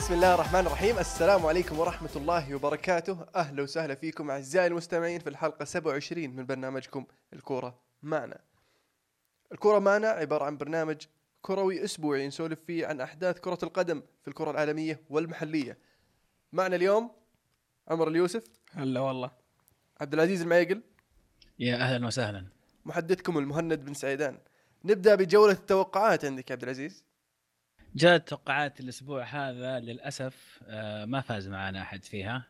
بسم الله الرحمن الرحيم. السلام عليكم ورحمة الله وبركاته. أهلا وسهلا فيكم أعزائي المستمعين في الحلقة 27 من برنامجكم الكورة معنا. الكورة معنا عبارة عن برنامج كروي أسبوعي نسولف فيه عن أحداث كرة القدم في الكرة العالمية والمحلية. معنا اليوم عمر اليوسف. هلا والله. عبد العزيز المعيقل. يا أهلا وسهلا. محدثكم المهند بن سعيدان. نبدأ بجولة التوقعات عندك يا عبد العزيز. جاءت توقعات الأسبوع هذا للأسف آه، ما فاز معنا أحد فيها.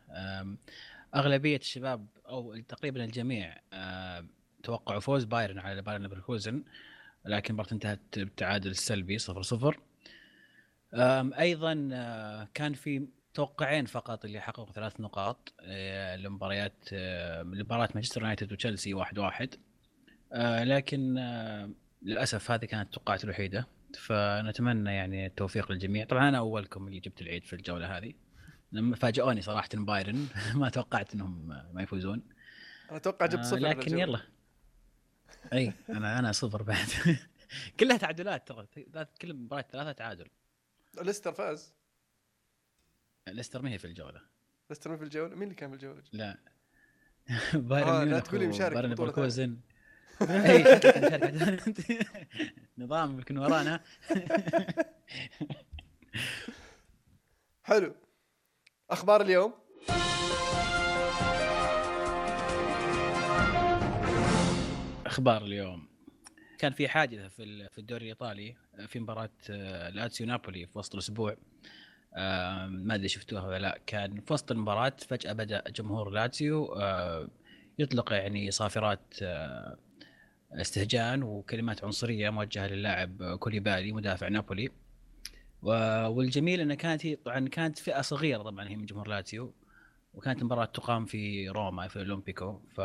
أغلبية الشباب أو تقريبا الجميع توقعوا فوز بايرن على بايرن ليفركوزن لكن المباراة انتهت بالتعادل السلبي 0 0 أيضا آه، كان في توقعين فقط اللي حققوا ثلاث نقاط آه، لمباريات لمباراة مانشستر يونايتد وتشيلسي 1 1 لكن للأسف هذه كانت التوقعات الوحيدة. فنتمنى يعني التوفيق للجميع. طبعا أنا أولكم اللي جبت العيد في الجولة هذه. لما فاجئوني صراحة بايرن. ما توقعت إنهم ما يفوزون. أنا أتوقع جبت آه، صفر لكن بالجولة. يلا. إي أنا أنا صفر بعد. كلها تعادلات ترى. كل مباراة ثلاثة تعادل. ليستر فاز. ليستر ما هي في الجولة. ليستر مين في الجولة؟ مين اللي كان في الجولة؟ لا. آه، بايرن لا ميونخ تقولي مشارك وبايرن بطولة ليفركوزن. إي مشارك. نظام يكون ورانا. حلو. أخبار اليوم؟ أخبار اليوم. كان في حادثة في ال- في الدوري الإيطالي في مباراة آه، لاتسيو نابولي في وسط الأسبوع. آه، ما أدري شفتوها ولا لا. كان في وسط المباراة فجأة بدأ جمهور لاتسيو آه، يطلق يعني صافرات استهجان وكلمات عنصرية موجهة للاعب كوليبالي مدافع نابولي. والجميل انها كانت هي طبعا كانت فئة صغيرة طبعا هي من جمهور لاتسيو وكانت المباراه تقام في روما في الأولمبيكو. ف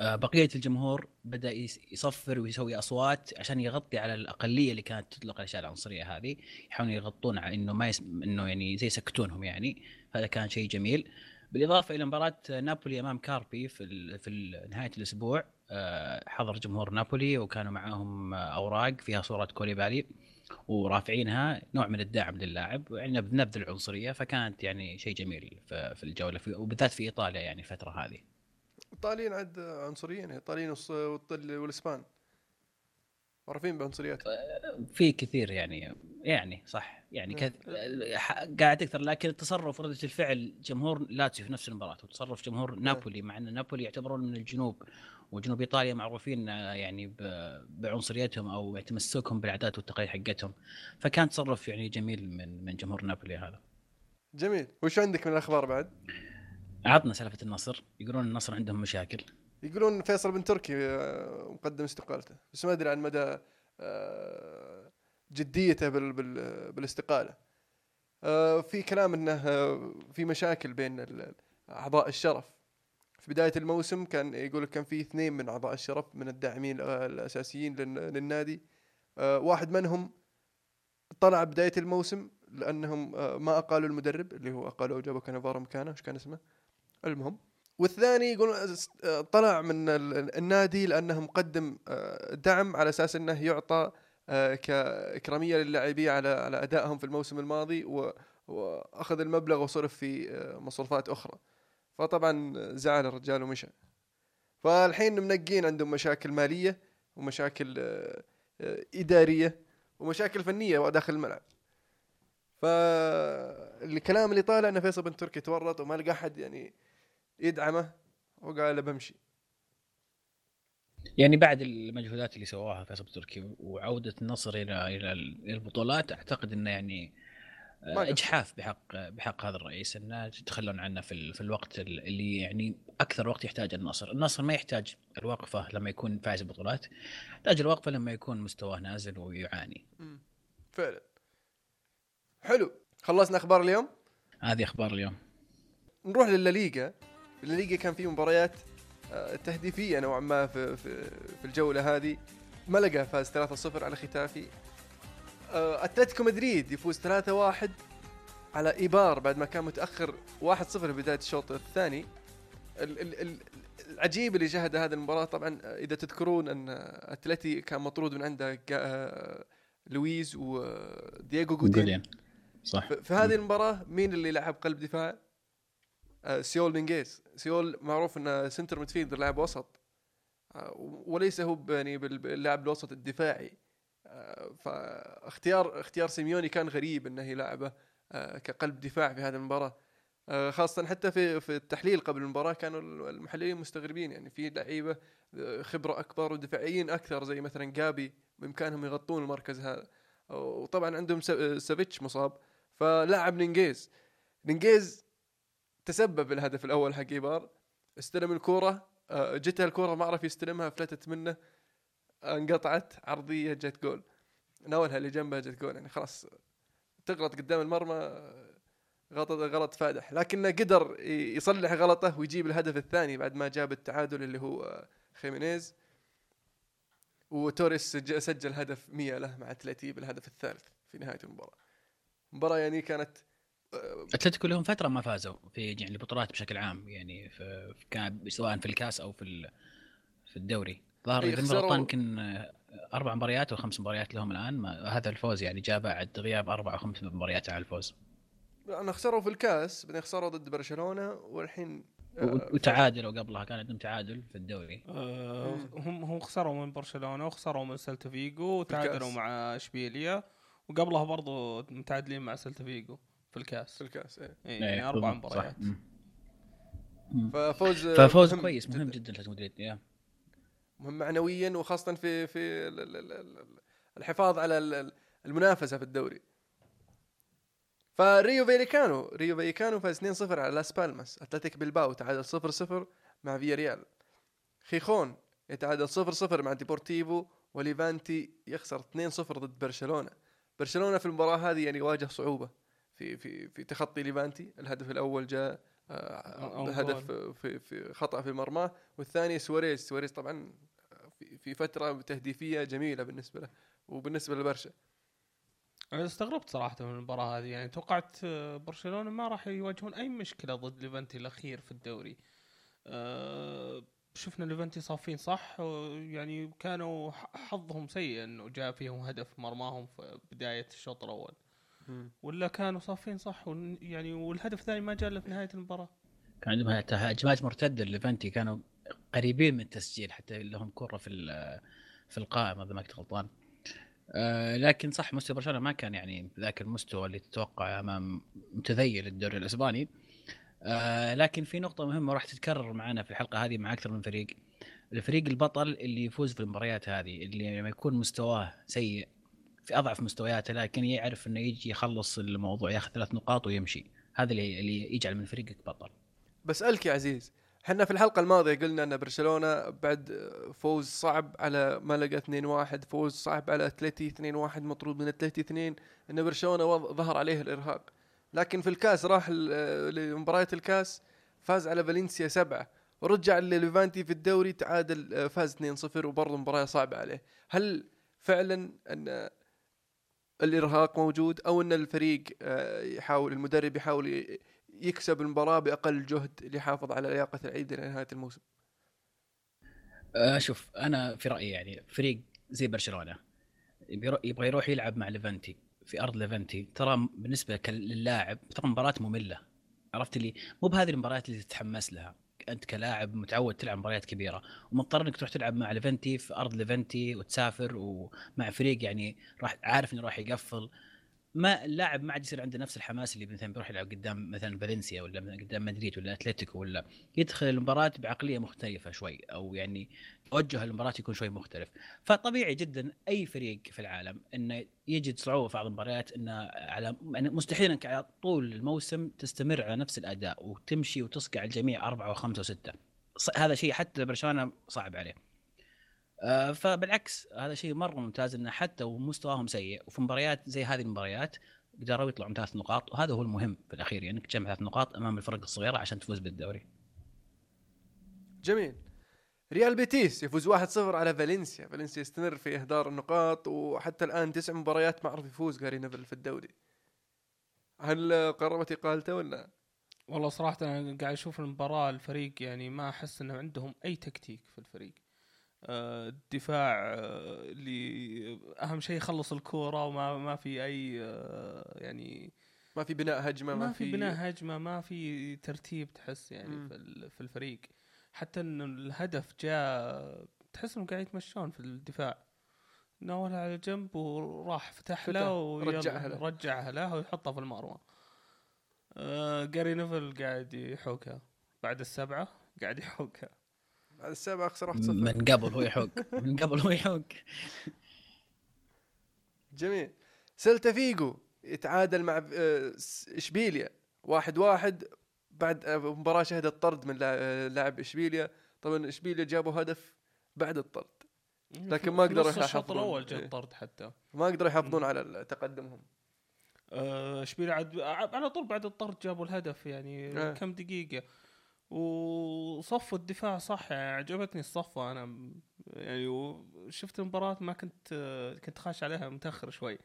آه، بقية الجمهور بدأ يصفر ويسوي أصوات عشان يغطي على الأقلية اللي كانت تطلق الأشياء العنصرية هذه. يحاولون يغطون على إنه ما يس... إنه يعني زي يسكتونهم يعني. هذا كان شيء جميل. بالإضافة إلى مباراة نابولي أمام كاربي في ال... في نهاية الأسبوع حضر جمهور نابولي وكانوا معاهم آه، أوراق فيها صورة كوليبالي ورافعينها نوع من الدعم للاعب يعني بنبذ العنصرية فكانت يعني شيء جميل في الجولة في وبالذات في إيطاليا يعني الفترة هذه. الايطاليين عاد عنصريين والطل- والإسبان. معروفين بعنصرياتهم. في كثير يعني يعني صح يعني كث... قاعد أكثر لكن التصرف ورده الفعل جمهور لاتسيو في نفس المباراة وتصرف جمهور نابولي مع أن نابولي يعتبرون من الجنوب وجنوب إيطاليا معروفين آه، يعني بعنصريتهم أو تمسكهم بالعادات والتقاليد حقتهم. فكان تصرف يعني جميل من من جمهور نابولي هذا. جميل. وش عندك من الأخبار بعد؟ عطنا سالفة النصر. يقولون النصر عندهم مشاكل. يقولون فيصل بن تركي آه، مقدم استقالته بس ما أدري عن مدى آه، جديته بال بال بالاستقالة. في كلام إنه في مشاكل بين أعضاء الشرف. في بداية الموسم كان يقول لك كان في اثنين من أعضاء الشرف من الداعمين الأساسيين للن- للنادي. آه، واحد منهم طلع بداية الموسم لأنهم آه، ما أقالوا المدرب اللي هو اقالوه جابوا كانافارو مكانه إيش كان اسمه؟ المهم. والثاني يقول آه، طلع من ال- النادي لأنه مقدم دعم على أساس إنه يعطى كاكراميه للاعبين على على أدائهم في الموسم الماضي وأخذ المبلغ وصرف في مصروفات أخرى. فطبعا زعل الرجال ومشى فالحين منقين عندهم مشاكل مالية ومشاكل آه، إدارية ومشاكل فنية داخل الملعب فالكلام اللي طالع إن فيصل بن تركي تورط وما لقى أحد يعني يدعمه وقال له بمشي يعني بعد المجهودات اللي سواها فيصل تركي وعودة النصر إلى إلى البطولات أعتقد إنه يعني. اجحاف بحق بحق هذا الرئيس إنه يتخلون عنه في ال- في الوقت ال- اللي يعني أكثر وقت يحتاج النصر، النصر ما يحتاج الوقفة لما يكون فايز بطولات، يحتاج الوقفة لما يكون مستواه نازل ويعاني. فعلا. حلو. خلصنا أخبار اليوم؟ هذه أخبار اليوم. نروح للليغا. الليغا كان في مباريات آه، تهديفية نوعا ما في في, في الجولة هذه. ملقا فاز 3-0 على ختافي. آه، أتلتيكو مدريد يفوز 3-1 على إيبار بعد ما كان متأخر 1-0 في بدايه الشوط الثاني. ال- ال- ال- العجيب اللي شهد هذه المباراة طبعا آه، إذا تذكرون أن آه، أتلتي كان مطرود من عنده آه، لويز ودييغو جودين صح. في هذه المباراة مين اللي لعب قلب دفاع؟ آه ساؤول نيجيز ساؤول معروف إنه center midfielder لاعب وسط. آه وليس هو يعني بال- باللاعب الوسط الدفاعي. آه فاختيار اختيار سيميوني كان غريب إنه يلعبه آه كقلب دفاع في هذه المباراة. آه خاصة حتى في في التحليل قبل المباراة كانوا المحللين مستغربين يعني في لعيبة آه، خبرة أكبر ودفاعيين أكثر زي مثلا غابي بإمكانهم يغطون المركز هذا. وطبعا عندهم سا- سافيتش مصاب فلاعب نيجيز. نيجيز تسبب بالهدف الأول حق ايبار استلم الكورة آه، جتها الكورة ما عرف يستلمها فلتت منه. انقطعت عرضية جت جول. ناولها اللي جنبها جت جول يعني خلاص تغلط قدام المرمى غلط غلط فادح. لكنه قدر يصلح غلطه ويجيب الهدف الثاني بعد ما جاب التعادل اللي هو خيمينيز. وتوريس سج- سجل هدف 100 له مع اتلتي بالهدف الثالث في نهاية المباراة. المباراه يعني كانت آه، أتلتيكو لهم فترة ما فازوا في يعني البطولات بشكل عام يعني في كان سواء في الكاس أو في في الدوري. ظهر إي إذا ما غلطان يمكن آه، أربع مباريات أو خمس مباريات لهم الآن ما هذا الفوز يعني جاء بعد غياب أربع أو خمس مباريات على الفوز أنا خسروا في الكاس بعدين خسروا ضد برشلونة والحين آه، وتعادلوا قبلها كان عندهم تعادل في الدوري آه، مم. هم هم خسروا من برشلونة وخسروا من سلتا فيجو وتعادلوا. مع اشبيليا وقبلها برضو متعادلين مع سلتا فيجو في الكاس في الكاس إيه. إيه، يعني أربع. مباريات. ففوز آه، ففوز كويس مهم جدا لاتلتيكو مدريد. مهم معنويا وخاصة في في ال- ال- ال- ال- الحفاظ على ال- ال- المنافسة في الدوري. فرايو فاليكانو رايو فاليكانو فاز 2-0 على لاس بالماس. أتلتيك بلباو تعادل 0-0 مع فيا ريال خيخون يتعادل 0-0 مع ديبورتيفو وليفانتي يخسر 2-0 ضد برشلونة. برشلونة في المباراة هذه يعني واجه صعوبة في في في تخطي ليفانتي. الهدف الأول جاء هدف في في خطأ في مرماه. والثاني سواريز. سواريز طبعا في فترة تهديفية جميلة بالنسبة له وبالنسبة لبرشا. أنا استغربت صراحة من المباراة هذه. يعني توقعت آه، برشلونة ما راح يواجهون أي مشكلة ضد ليفانتي الأخير في الدوري. آه، شفنا ليفانتي صافين صح؟ يعني كانوا حظهم سيء إنه جاء فيهم هدف مرماهم في بداية الشوط الأول. ولا كانوا صافين صح؟ ون- يعني والهدف الثاني ما جاء إلا في نهاية المباراة. كان عندهم هجمات مرتدة ليفانتي كانوا قريبين من التسجيل حتى لهم كرة في ال- في القائمة إذا ما كنت غلطان. آه لكن صح مستوى برشلونة ما كان يعني ذاك المستوى اللي تتوقع أمام متذيل الدوري الأسباني. آه لكن في نقطة مهمة راح تتكرر معنا في الحلقة هذه مع أكثر من فريق. الفريق البطل اللي يفوز في المباريات هذه اللي لما يكون مستواه سيء في أضعف مستوياته لكن يعرف إنه يجي يخلص الموضوع ياخذ ثلاث نقاط ويمشي. هذا اللي اللي يجعل من فريقك بطل. بسألك يا عزيز إحنا في الحلقة الماضية قلنا إن برشلونة بعد فوز صعب على ملقا 2-1 فوز صعب على أتلتي 2-1 مطرود من أتلتي 2 إن برشلونة وض- ظهر عليه الإرهاق. لكن في الكاس راح ل- لمباريات الكاس فاز على فالنسيا سبعة. ورجع لليفانتي في الدوري تعادل آه، فاز 2-0 وبرضه مباراة صعبة عليه. هل فعلا إن الإرهاق موجود أو إن الفريق آه، يحاول المدرب يحاول يكسب المباراة بأقل جهد ليحافظ على لياقة اللعيبة إلى نهاية الموسم. آه شوف أنا في رأيي يعني فريق زي برشلونة يبغى يروح يلعب مع ليفانتي في أرض ليفانتي ترى بالنسبة للاعب ترى مباراة مملة عرفت اللي؟ مو بهذه المباريات اللي تتحمس لها. أنت كلاعب متعود تلعب مباريات كبيرة ومضطر إنك تروح تلعب مع ليفنتي في أرض ليفنتي وتسافر ومع فريق يعني راح عارف إنه راح يقفل. ما اللاعب ما عاد يصير عنده نفس الحماس اللي مثلا بيروح يلعب قدام مثلا فالنسيا ولا قدام مدريد ولا أتلتيكو ولا يدخل المباراة بعقلية مختلفة شوي أو يعني توجه المباراة يكون شوي مختلف. فطبيعي جدا أي فريق في العالم إنه يجد صعوبة في بعض المباريات إنه على يعني مستحيل انك على طول الموسم تستمر على نفس الأداء وتمشي وتصقع الجميع أربعة وخمسة وستة. هذا شيء حتى برشلونة صعب عليه. فبالعكس هذا شيء مرة ممتاز إنه حتى ومستواهم سيء وفي مباريات زي هذه المباريات قدروا يطلعوا من ثلاث نقاط وهذا هو المهم في الأخير يعني إنك تجمع ثلاث نقاط أمام الفرق الصغيرة عشان تفوز بالدوري. جميل. ريال بيتيس يفوز 1-0 على فالنسيا. فالنسيا يستمر في إهدار النقاط وحتى الآن تسع مباريات ما عرف يفوز جاري نيفل في الدوري. هل قربت إقالته ولا؟ والله صراحة أنا قاعد أشوف المباراة الفريق يعني ما أحس إنه عندهم أي تكتيك في الفريق. آه، الدفاع آه، اللي أهم شيء يخلص الكورة وما ما في أي آه، يعني ما في بناء هجمة ما, في بناء هجمة ما في ترتيب تحس يعني مم. في ال- في الفريق. حتى إنه الهدف جاء تحس إنهم قاعد يتمشون في الدفاع. ناولها على جنب وراح فتح له ويلا رجعها له. رجعها له ويحطها في المرمى آه جاري نيفل قاعد يحوكها. بعد السبعة قاعد يحوكها. بعد السابع اخسر 1-0 من قبل هو يحوق. من قبل هو يحوق. جميل. سلتا فيجو يتعادل مع آه، إشبيليا. واحد واحد. بعد آه، مباراة شهدت طرد من آه، لاعب إشبيليا. طبعا إشبيليا جابوا هدف بعد الطرد. لكن ما قدروا نص الشوط يحافظون. الأول إيه. جاء طرد حتى. ما قدروا يحافظون على تقدمهم. إشبيليا عاد على طول بعد الطرد جابوا الهدف يعني آه. كم دقيقة. وصفوا الدفاع صح يعني عجبتني الصفة أنا م- يعني وشفت المباراة ما كنت كنت خاش عليها متأخر شوي.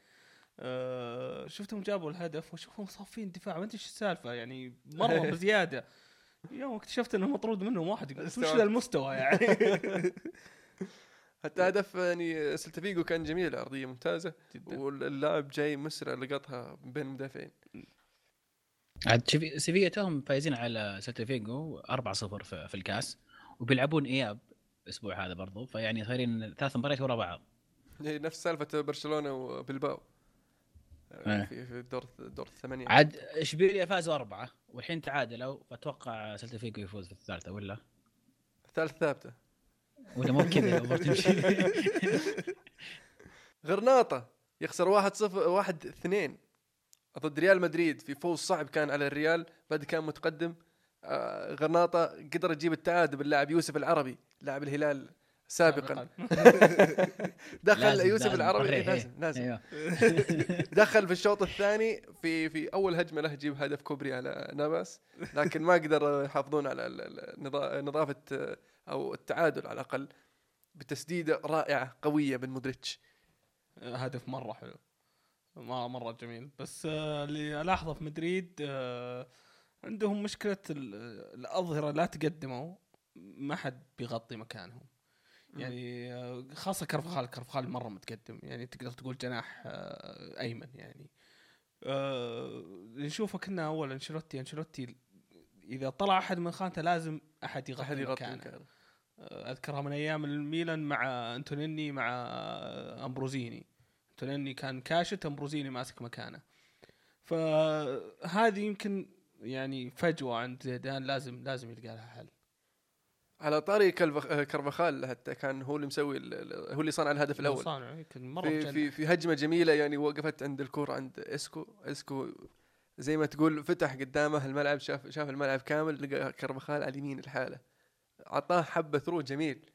آه، شفتهم جابوا الهدف وشوفهم صافين دفاع. ما أدري إيش السالفة يعني مرة بزيادة. يوم اكتشفت إنه مطرود منهم واحد. وش. ذا المستوى يعني؟ حتى هدف يعني سلتا فيجو كان جميل عرضية ممتازة. جدا. واللاعب جاي مسرع لقطها بين المدافعين. عاد سيفيا توهم فايزين على سيلتا فيجو 4-0 في, في الكاس وبيلعبون إياب الأسبوع هذا برضو فيعني صايرين ثلاث مباريات ورا بعض. هي نفس سالفة برشلونة وبلباو. إيه. في في دور دور الثمانية. عاد إشبيليا فازوا أربعة والحين تعادلوا فأتوقع سيلتا فيجو يفوز في الثالثة ولا؟ الثالث ثابتة. ولا مو بكذا الأمور تمشي؟ غرناطة يخسر واحد صفر واحد اثنين. ضد ريال مدريد في فوز صعب كان على الريال بعد كان متقدم آه، غرناطة قدر يجيب التعادل باللاعب يوسف العربي لاعب الهلال سابقا. دخل يوسف العربي. لازم لازم أيوه. دخل في الشوط الثاني في في أول هجمة له يجيب هدف كوبري على نافاس لكن ما قدر يحافظون على نظافة آه، أو التعادل على الأقل بتسديدة رائعة قوية من مودريتش. هدف مرة حلو. ما مرة جميل. بس آه، اللي ألاحظه في مدريد آه، عندهم مشكلة ال- الأظهرة لا تقدموا ما حد بيغطي مكانهم. يعني آه، خاصة كرفخال كرفخال مرة متقدم. يعني تقدر تقول جناح أيمن يعني. نشوفه كنا أول أنشيلوتي. أنشيلوتي إذا طلع أحد من خانته لازم أحد يغطي, مكانه. أذكرها من أيام الميلان مع أنتونيني مع أمبروزيني. انتونيني كان كاشت أمبروزيني ماسك مكانه. فهذه يمكن يعني فجوة عند زيدان لازم لازم يلقى لها حل. على طاري كارفخال حتى كان هو اللي مسوي هو اللي صنع الهدف الأول. صانع يمكن مرة في. في في هجمة جميلة يعني وقفت عند الكورة عند إسكو. إسكو زي ما تقول فتح قدامه الملعب شاف شاف الملعب كامل لقى كارفخال على اليمين لحاله أعطاه حبة through جميل.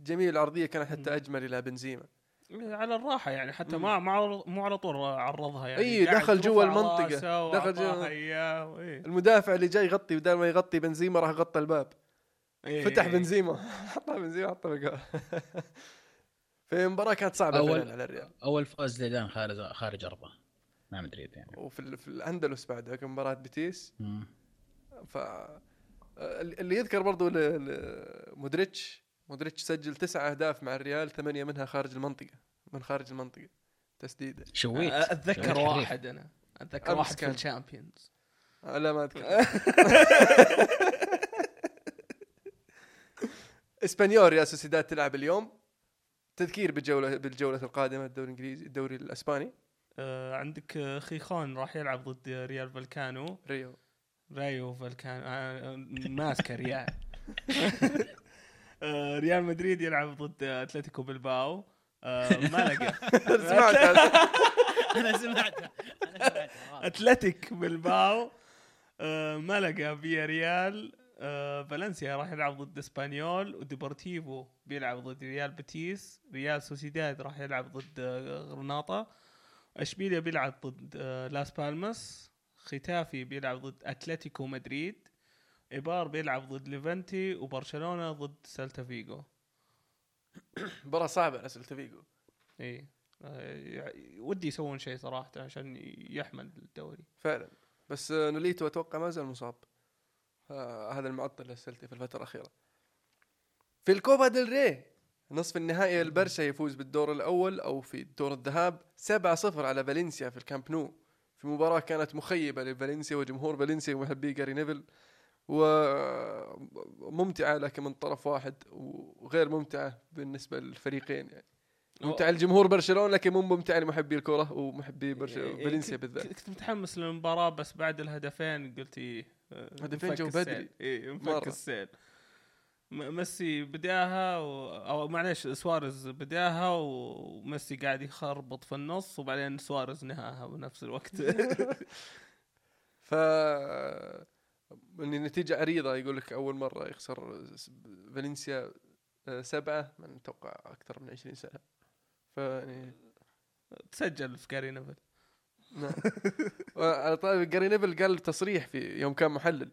جميل العرضية كانت حتى. أجمل إلى بنزيما. على الراحة يعني حتى. ما ما مو على طول عرضها يعني إي، قاعد دخل جوا. راسه دخل جوا- وأعطاها إياه، إي. المدافع اللي جاي يغطي بدل ما يغطي بنزيما راح غطى الباب إي، فتح. بنزيما حطها بنزيما حطها بالجول في مباراة كانت صعبة أول- فعلا على الريال أول فوز زيدان خارج خارج أرضه مع مدريد يعني وفي ال- في الأندلس بعدها كان مباراة بيتيس. ف اللي يذكر برضو مودريتش مودريتش سجل تسعة أهداف مع الريال ثمانية منها خارج المنطقة من خارج المنطقة تسديدة شويت. أتذكر شويت حريف. واحد أنا. أتذكر واحد في كان. ال Champions. آه، لا ما اذكر إسبانيول ريال سوسيداد تلعب اليوم. تذكير بالجولة بالجولة القادمة الدوري الإنجليزي الدوري الإسباني. آه، عندك خيخون راح يلعب ضد ريال فاليكانو. ريو. رايو فاليكانو. آه، ماسكه ريال ريال مدريد يلعب ضد أتلتيكو بلباو. آه، هذا. أنا سمعتها. أنا سمعتها أتلتيك بلباو. آه، ملقا فيا ريال. آه، فالنسيا راح يلعب ضد إسبانيول. وديبورتيفو بيلعب ضد ريال بيتيس. ريال سوسيداد راح يلعب ضد آه، غرناطة. إشبيليا بيلعب ضد آه، لاس بالماس. ختافي بيلعب ضد أتلتيكو مدريد. إيبار بيلعب ضد ليفنتي وبرشلونة ضد سيلتا فيجو. مباراة صعبة على سيلتا فيجو. إي. آه، يع- ودي يسوون شيء صراحة عشان يحمل الدوري. فعلا. بس نوليتو أتوقع ما زال مصاب. آه هذا المعطل للسيلتا في الفترة الأخيرة. في الكوبا ديل ري نصف النهائي البرشا يفوز بالدور الأول أو في دور الذهاب 7-0 على فالنسيا في الكامب نو. في مباراة كانت مخيبة لفالنسيا وجمهور فالنسيا ومحبي جاري نيفل. وممتعة لكن من طرف واحد وغير ممتعة بالنسبة للفريقين يعني ممتعة لجمهور برشلونة لكن مو ممتعة لمحبي الكرة ومحبي برشلونة إيه، فالنسيا بالذات كنت متحمس للمباراة بس بعد الهدفين قلت إيه هدفين جو السيل. بدري. اي مرة. مفك السيل م- ميسي بداها و... أو معليش سواريز بداها وميسي قاعد يخربط في النص وبعدين سواريز نهاها بنفس الوقت ف من نتيجة عريضة يقول لك أول مرة يخسر فالنسيا آه، سبعة من أتوقع أكثر من 20 سنة. فيعني تسجل في جاري نيفل نعم. وعلى طيب جاري نيفل قال تصريح في يوم كان محلل.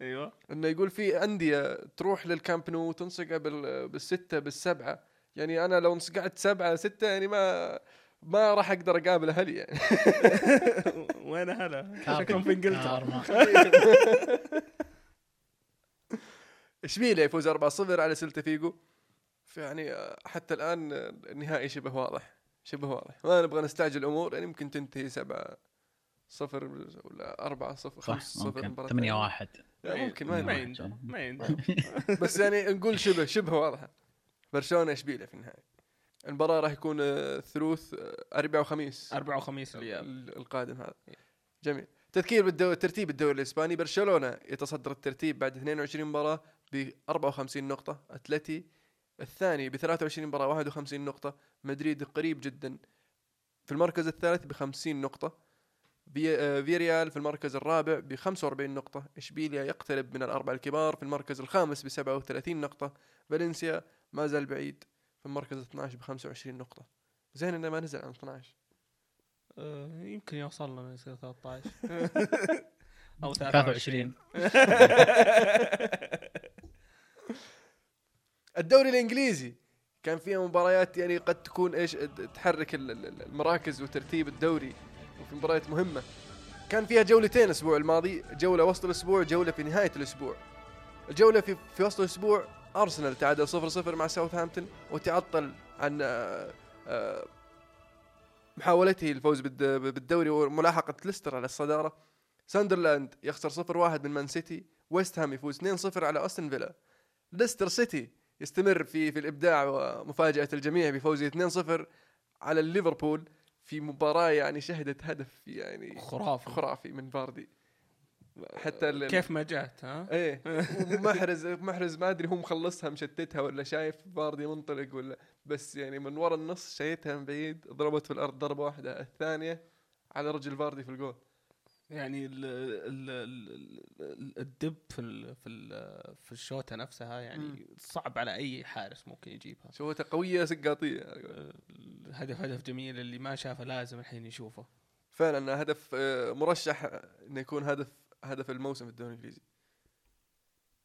أيوه. إنه يقول في أندية تروح للكامب نو وتنصقع بال- بالستة بالسبعة. يعني أنا لو انصقعت سبعة ستة يعني ما ما راح أقدر أقابل أهلي يعني. وين هلا شكلهم في إنجلترا. اشبيليا يفوز 4-0 على سلتا فيجو؟ فيعني آه، حتى الآن آه، النهائي شبه واضح. شبه واضح. ما نبغى نستعجل الأمور يعني ممكن تنتهي 7 صفر ولا 4 صفر 5 صح صفر ممكن. مباراة 8 ثانية. 1 لا، ممكن ما يندرى. يندرى ما يندرى بس يعني نقول شبه شبه واضحه برشلونة اشبيليا في النهائي؟ المباراة راح يكون آه، ثلوث آه، اربعاء وخميس. اربعاء وخميس القادم هذا. جميل. تذكير بالدوري ترتيب الدوري الإسباني. برشلونة يتصدر الترتيب بعد 22 مباراة ب 54 نقطة. أتلتي الثاني ب 23 مباراة 51 نقطة. مدريد قريب جدا في المركز الثالث ب 50 نقطة. في آه، فيريال في المركز الرابع ب 45 نقطة، إشبيليا يقترب من الأربعة الكبار في المركز الخامس ب 37 نقطة، فالنسيا ما زال بعيد. في المركز 12 ب 25 نقطة. زين إنه ما نزل عن 12 آه، يمكن يوصل لنا يصير 13 أو 23 الدوري الإنجليزي. كان فيها مباريات يعني قد تكون إيش تحرك ال- ال- المراكز وترتيب الدوري وفي مباريات مهمة. كان فيها جولتين الأسبوع الماضي جولة وسط الأسبوع جولة في نهاية الأسبوع. الجولة في في وسط الأسبوع أرسنال تعادل 0 0 مع ساوثهامبتون وتعطل عن آه، آه، محاولته الفوز بالد- بالدوري وملاحقة ليستر على الصدارة. ساندرلاند يخسر 0 1 من مان سيتي ويست هام يفوز 2 0 على أستون فيلا. ليستر سيتي يستمر في في الإبداع ومفاجأة الجميع بفوزه 2-0 على ليفربول في مباراة يعني شهدت هدف يعني خرافي. خرافي من فاردي. حتى كيف ما جات ها؟ إيه. ومحرز محرز ما أدري هو مخلصها مشتتها ولا شايف فاردي منطلق ولا بس يعني من ورا النص شايتها من بعيد ضربت في الأرض ضربة واحدة الثانية على رجل فاردي في الجول. يعني ال ال ال ال- الدب في ال في ال في الشوطه نفسها يعني صعب على أي حارس ممكن يجيبها. شوتها قوية سقاطية. الهدف هدف جميل اللي ما شافه لازم الحين يشوفه. فعلا هدف آه، مرشح إنه يكون هدف هدف الموسم في الدوري الإنجليزي.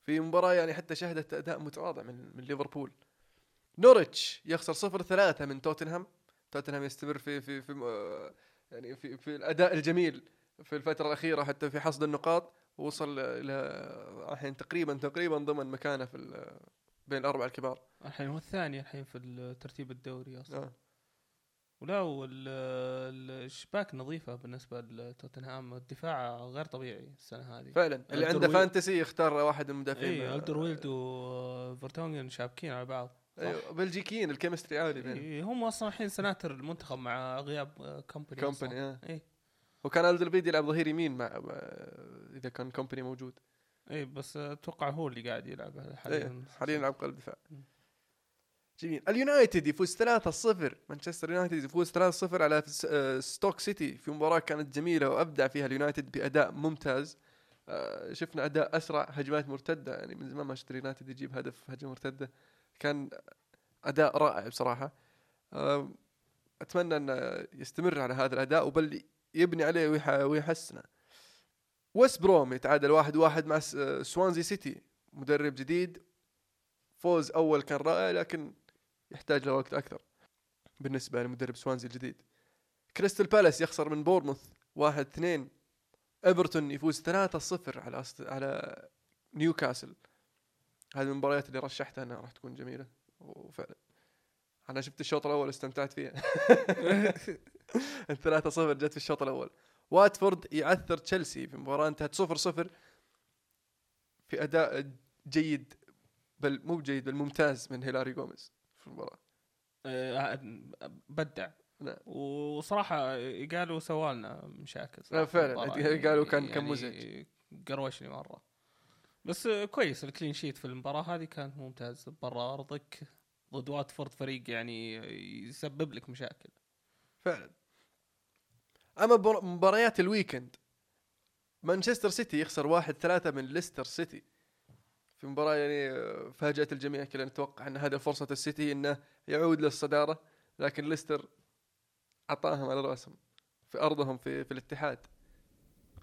في مباراة يعني حتى شهدت أداء متواضع من من ليفربول. نورتش يخسر 0 3 من توتنهام. توتنهام يستمر في في في آه، يعني في في الأداء الجميل في الفترة الأخيرة حتى في حصد النقاط. وصل إلى الحين تقريبا تقريبا ضمن مكانه في بين الأربعة الكبار. الحين هو الثاني الحين في الترتيب الدوري أصلا. آه. ولا الشباك نظيفة بالنسبة لتوتنهام الدفاع غير طبيعي السنة هذه فعلا اللي عنده fantasy يختار واحد من المدافعين اي آه، الدرويلد وفرتونجن شابكين على بعض؟ أيوة، بلجيكيين ال chemistry عالي بينهم إيه هم أصلا الحين سناتر المنتخب مع غياب آه، كومباني كومباني أصلاً. آه. اي وكان ألدرويلد يلعب ظهير يمين مع مع- إذا كان كومباني موجود اي بس أتوقع هو اللي قاعد يلعب إيه حاليا حاليا يلعب قلب دفاع. جميل. اليونايتد يفوز 3-0 مانشستر يونايتد يفوز 3-0 على آه، ستوك سيتي. في مباراة كانت جميلة وأبدع فيها اليونايتد بأداء ممتاز. آه، شفنا أداء أسرع هجمات مرتدة. يعني من زمان مانشستر يونايتد يجيب هدف هجمة مرتدة. كان أداء رائع بصراحة. آه، أتمنى انه يستمر على هذا الأداء وبل يبني عليه ويح- ويحسنه. ويست بروم يتعادل واحد واحد مع آه، سوانزي سيتي. مدرب جديد. فوز أول كان رائع لكن يحتاج له وقت أكثر. بالنسبة لمدرب سوانزي الجديد. كريستال بالاس يخسر من بورنموث واحد اثنين. إيفرتون يفوز 3-0 على أست... على نيوكاسل. هذه المباريات اللي رشحتها إنها راح تكون جميلة. وفعلا. أنا شفت الشوط الأول استمتعت فيها. الثلاثة صفر جت في الشوط الأول. واتفورد يعثر تشيلسي في مباراة انتهت 0 0 في أداء جيد بل مو جيد بل ممتاز من هيوريلو جوميز المباراة. آه، بدع. نعم. وصراحة إيغالو سوا لنا مشاكل صراحة لا، فعلاً. إيغالو كان- كان مزعج. قروشني مرة. بس آه، كويس ال clean sheet في المباراة هذه كان ممتاز. برا أرضك ضد واتفورد فريق يعني يسبب لك مشاكل. فعلا. أما مباريات ال weekend مانشستر سيتي يخسر واحد ثلاثة من ليستر سيتي. في مباراة يعني آه، فاجأت الجميع كلنا نتوقع إن هذا فرصة السيتي إنه يعود للصدارة لكن ليستر أعطاهم على رأسهم في أرضهم في في الاتحاد.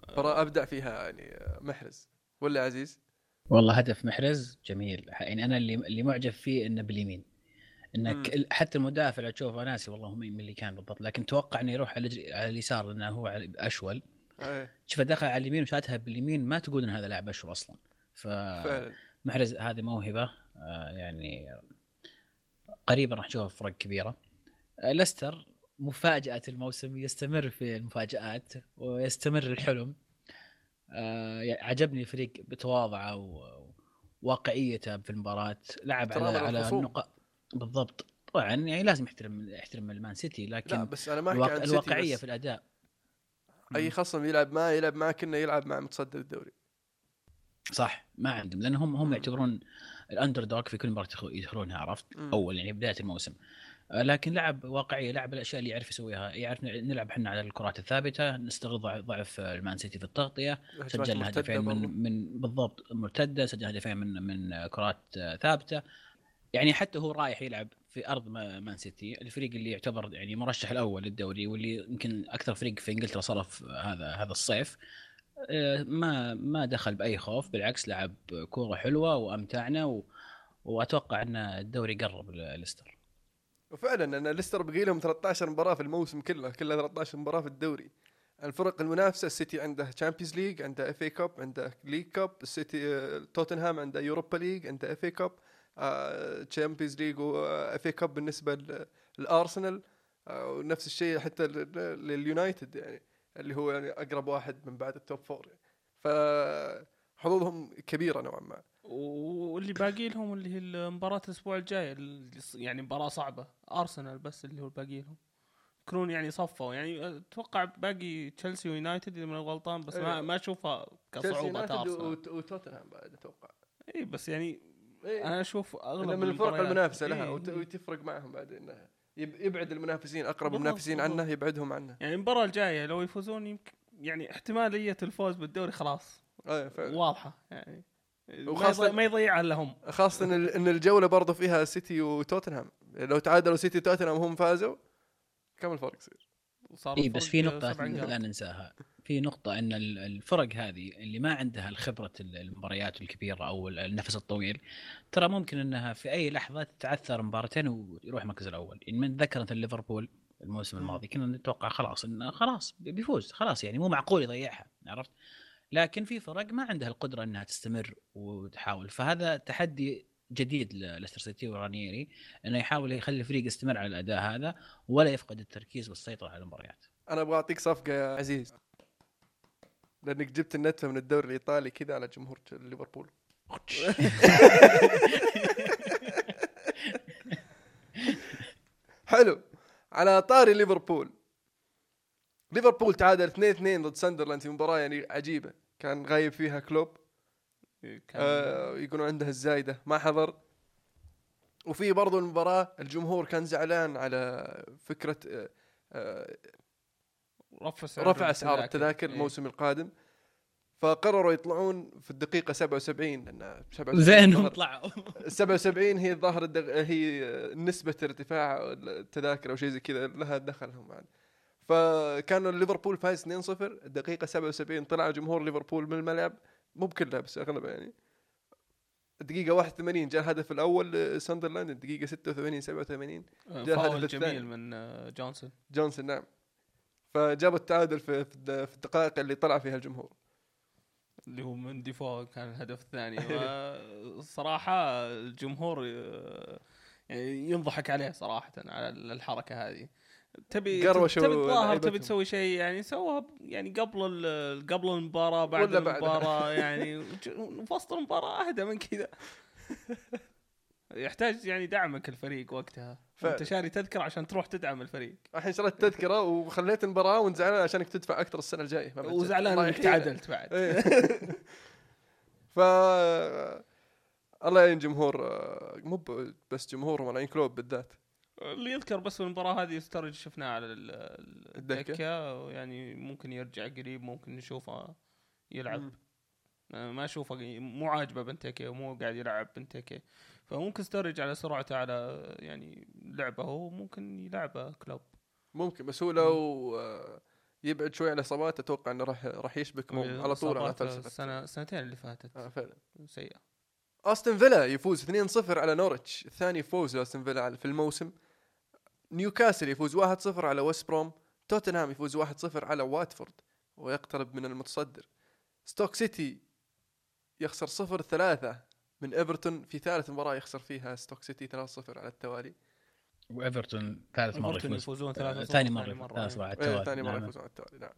مباراة أبدع فيها يعني آه، محرز. ولا عزيز؟ والله هدف محرز جميل. يعني أنا اللي اللي معجب فيه إنه باليمين. مم. انك ال- حتى المدافع تشوفه ناسي والله هم من اللي كان بالضبط لكن توقع إنه يروح على, على اليسار لأنه هو أشول. إيه. شوفه دخل على اليمين وشاتها باليمين ما تقول إن هذا لاعب أشول أصلا. فعلا. فمحرز هذه موهبة آه، يعني قريبا راح نشوفها فرق كبيرة. آه، ليستر مفاجأة الموسم يستمر في المفاجآت ويستمر الحلم. آه، يعني عجبني الفريق بتواضعه وواقعيته في المباراة. لعب على على للخصوم. نقاط بالضبط. طبعا يعني لازم يحترم يحترم المان سيتي لا لكن بس أنا ما الواقع الواقعية بس في الأداء. أي خصم يلعب معه يلعب معه كأنه يلعب مع متصدر الدوري. صح ما عندهم لأن هم هم يعتبرون ال underdog في كل مباراه يدخل- يدخلونها عرفت. أول يعني بداية الموسم. آه، لكن لعب واقعية لعب الأشياء اللي يعرف يسويها. يعرف نلع- نلعب إحنا على الكرات الثابتة نستغل ضع- ضعف آه، المان سيتي في التغطية هجمات سجل مرتدة هدفين من. من بالضبط مرتدة سجل هدفين من من آه، كرات آه، ثابتة. يعني حتى هو رايح يلعب في أرض ما- مان سيتي الفريق اللي يعتبر يعني مرشح الأول للدوري واللي يمكن أكثر فريق في إنجلترا صرف هذا هذا الصيف. آه، ما ما دخل بأي خوف بالعكس لعب كورة حلوة وأمتعنا و... وأتوقع إن الدوري قرب لليستر وفعلا ان ليستر بقي لهم 13 مباراة في الموسم كله كلها 13 مباراة في الدوري. الفرق المنافسة السيتي عنده Champions League عنده FA Cup عنده League Cup السيتي آه، توتنهام عنده Europa League عنده FA Cup Champions League و FA Cup بالنسبة للارسنال آه، ونفس الشيء حتى لل- لليونايتد يعني. اللي هو يعني أقرب واحد من بعد ال top four يعني. فحظوظهم كبيرة نوعا ما واللي باقي لهم اللي هي المباراة الأسبوع الجاي يعني مباراة صعبة ارسنال بس اللي هو باقي لهم يكونون يعني صفوا يعني أتوقع باقي تشيلسي ويونايتد إذا مني غلطان بس ما إيه. ما أشوفها يونايتد ارسنال وت- وتوتنهام بعد أتوقع اي بس يعني إيه. أنا أشوف أغلب من الفرق المنافسة لها إيه، إيه. وتفرق معهم بعد إنها يبعد المنافسين أقرب بالضبط، المنافسين بالضبط. عنه يبعدهم عنه يعني المباراة الجاية لو يفوزون يمكن يعني احتمالية الفوز بالدوري خلاص إيه فعلا واضحة يعني ما وخاصة- يضيع- ما يضيعها الا هم خاصة إن ال- إن الجولة برضو فيها سيتي وتوتنهام لو تعادلوا سيتي وتوتنهام وهم فازوا كم الفرق يصير؟ إي بس في نقطة. لا ننساها في نقطة إن ال- الفرق هذه اللي ما عندها الخبرة ال- المباريات الكبيرة أو ال- النفس الطويل ترى ممكن إنها في أي لحظة تتعثر مباراتين ويروح المركز الأول. يعني من ذكر مثلا ليفربول الموسم الماضي كنا نتوقع خلاص انه خلاص بيفوز خلاص يعني مو معقول يضيعها عرفت؟ لكن في فرق ما عندها القدرة إنها تستمر وتحاول. فهذا تحدي جديد لليستر سيتي ورانييري إنه يحاول يخلي الفريق يستمر على الأداء هذا ولا يفقد التركيز والسيطرة على المباريات. أنا أبغى أعطيك صفقة يا عزيز. لأنك جبت النتفة من الدوري الإيطالي كذا على جمهور ليفربول. حلو. على طاري ليفربول. ليفربول تعادل 2-2 ضد ساندرلاند في مباراة يعني عجيبة. كان غايب فيها كلوب. آه يقولون عنده الزايدة. ما حضر. وفي برضو المباراة الجمهور كان زعلان على فكرة آه آه رفع اسعار رفع اسعار التذاكر إيه. الموسم القادم فقرروا يطلعون في الدقيقة 77 لأن 77 زين ظهر- طلعوا 77 هي الظاهر الدق... هي نسبة ارتفاع التذاكر أو شيء زي كذا لها دخلهم يعني. فكانوا ليفربول فايز 2-0 الدقيقة 77 طلع جمهور ليفربول من الملعب مو بكلها بس اغلبها يعني الدقيقة 81 جاء الهدف الأول لساندرلاند الدقيقة 86 87 آه، جاء الهدف الثاني. جميل من آه، جونسون جونسون نعم فجابوا التعادل في في الد- في الدقائق اللي طلع فيها الجمهور. اللي هو من ديفو كان الهدف الثاني. صراحة الجمهور يعني ينضحك عليه صراحة على الحركة هذه. تبي تبي تظاهر. تبي تسوي شيء يعني سوها يعني قبل قبل المباراة بعد. المباراة يعني. في وسط المباراة أهدى من كذا. يحتاج يعني دعمك الفريق وقتها فعلا. انت شاري تذكرة عشان تروح تدعم الفريق الحين شريت تذكرة وخليت المباراة وانت زعلان عشانك تدفع أكثر السنة الجاية وزعلان إنك. تعادلت بعد إيه. ف الله يعين جمهور مو بس جمهور ملايين كلوب بالذات اللي يذكر بس المباراة هذه ستورج شفناه على. الدكة يعني ممكن يرجع قريب ممكن نشوفه يلعب. أنا ما أشوفه مو عاجبه بنتيكي ومو قاعد يلعب بنتيكي فممكن ستورج على سرعته على يعني لعبه هو ممكن يلعبه كلوب. ممكن بس هو لو آه، يبعد شوي عن الإصابات أتوقع إنه راح راح يشبك على طول على فلسفة. السنة السنتين اللي فاتت. آه فعلا. سيئة. أستون فيلا يفوز 2-0 على نورتش. ثاني فوز لأستون فيلا في الموسم. نيوكاسل يفوز 1-0 على ويست بروم. توتنهام يفوز 1-0 على واتفورد ويقترب من المتصدر. ستوك سيتي يخسر 0-3 من إيفرتون في ثالث مباراة يخسر فيها ستوك سيتي 3-0 على التوالي. وإيفرتون ثالث مرة يفوزون آه، 3-0 ثاني مرة ثاني مرة، ثلاث إيه. على التوالي. ثاني مرة نعم. يفوزون على التوالي نعم.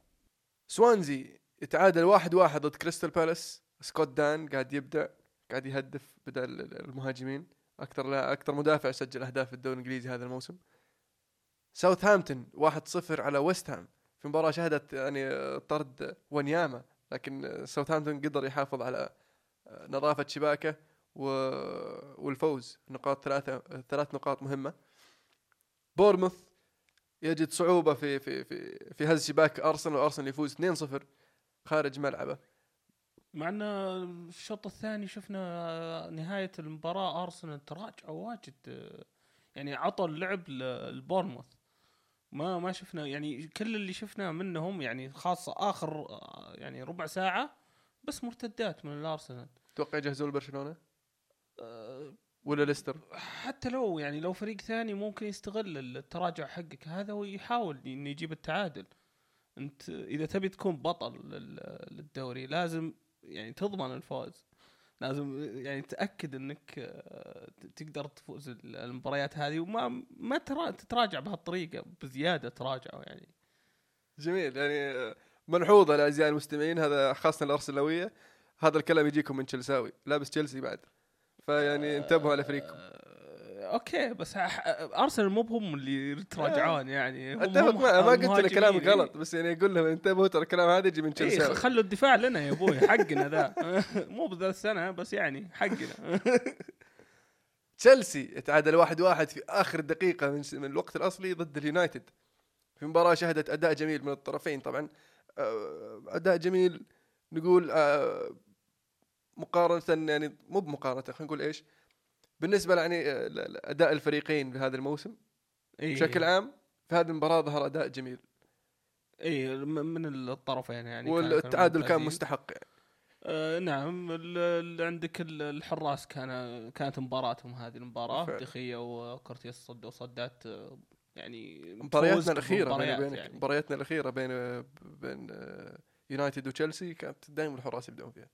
سوانزي يتعادل 1-1 ضد كريستال بالاس. سكوت دان قاعد يبدع قاعد يهدف بدل المهاجمين. أكثر لا أكثر مدافع سجل أهداف في الدوري الإنجليزي هذا الموسم. ساوثهامبتون 1-0 على ويست هام. في مباراة شهدت يعني طرد وانياما لكن ساوثهامبتون قدر يحافظ على نظافة شباكه. والفوز. نقاط ثلاثة ثلاث نقاط مهمة. بورموث يجد صعوبة في في في في هز شباك أرسنال وأرسنال يفوز 2-0 خارج ملعبه. مع إن الشوط الثاني شفنا نهاية المباراة أرسنال تراجع واجد يعني عطوا اللعب لبورنموث ما ما شفنا يعني كل اللي شفناه منهم يعني خاصة آخر يعني ربع ساعة بس مرتدات من الأرسنال. توقع يجهزون لبرشلونة؟ أه، ولا ليستر؟ حتى لو يعني لو فريق ثاني ممكن يستغل التراجع حقك هذا ويحاول انه يجيب التعادل. أنت إذا تبي تكون بطل لل- للدوري لازم يعني تضمن الفوز. لازم يعني تأكد إنك تقدر تفوز المباريات هذه. وما ما ترا- تتراجع بهالطريقة بزيادة تراجعوا يعني. جميل. يعني ملحوظه لاعزائي المستمعين هذا خاصة الأرسنالوية. هذا الكلام يجيكم من تشيلساوي. لابس تشيلسي بعد. فيعني انتبهوا على فريقكم. آه، أوكي بس أرسنال مو بهم اللي يتراجعون يعني. هم- أتفق معه. ما قلت له كلام المهاجمين. غلط بس يعني أقول لهم انتبهوا ترى الكلام هذا يجي من إيه تشيلساوي خلوا الدفاع لنا يا أبوي حقنا ذا. مو بذا السنة بس يعني حقنا. تشيلسي يتعادل واحد واحد في آخر دقيقة من, من الوقت الأصلي ضد اليونايتد. في مباراة شهدت أداء جميل من الطرفين طبعا. آه، أداء جميل نقول آه، مقارنة يعني مو بمقارنة خلينا نقول إيش بالنسبة يعني آه، لاداء الفريقين في هذا الموسم إيه بشكل عام في هذه المباراة ظهر أداء جميل اي من الطرفين يعني والتعادل كان ممتازين. مستحق يعني. آه نعم عندك ال- الحراس كان كانت مباراتهم هذه المباراة. دخية وكورتيس صدوا صدات آه، يعني مبارياتنا الأخيرة بيني بمباريات وبينك يعني. مبارياتنا الأخيرة بين بين آه، يونايتد وتشيلسي كانت دائما الحراس يبدون فيها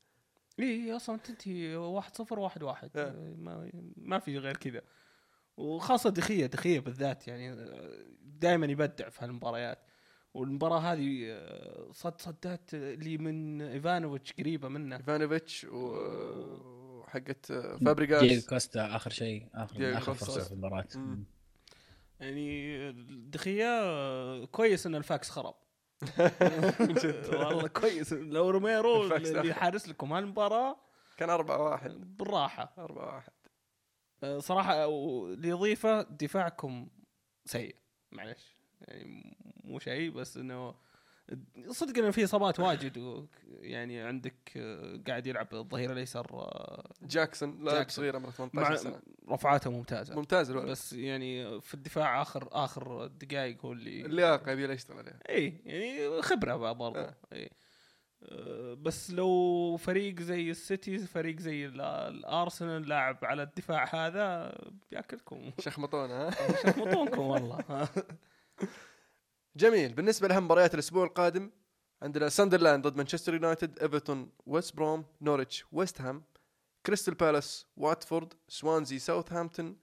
اي أصلا تنتهي 1 0 1 1 آه. ما ما في غير كذا. وخاصة دي خيا دي خيا بالذات يعني دائما يبدع في هالمباريات. والمباراة هذه آه، صد صدات اللي من إيفانوفيتش قريبة منه. إيفانوفيتش و- وحقت آه، دييغو فابريجاس كوستا آخر شيء اخر دييغو آخر. فرصة في المباراة. يعني دي خيا كويس إن الفاكس خرب. والله كويس. لو روميرو اللي. حارس لكم هالمباراة كان 4 1 بالراحة. 4 1 آه، صراحة و- لإضافة دفاعكم سيء. معلش يعني مو شيء بس إنه صدق إنه في إصابات واجد و- يعني عندك قاعد يلعب الظهير الأيسر آه، جاكسون لاعب. صغير عمره 18 مع سنة. رفعاته ممتازة. ممتاز الولد. بس يعني في الدفاع آخر آخر دقائق هو اللي اللياقة يبي يشتغل عليها. اي يعني خبرة بقى برضه آه. اي آه، بس لو فريق زي السيتي فريق زي ال- الأرسنال لاعب على الدفاع هذا بيأكلكم. شخمطونا ها؟ شخمطونكم والله. جميل. بالنسبة لأهم مباريات الأسبوع القادم عندنا ساندرلاند ضد مانشستر يونايتد إيفرتون ويست بروم نوريتش ويست هام كريستال بالاس واتفورد سوانزي ساوثهامبتون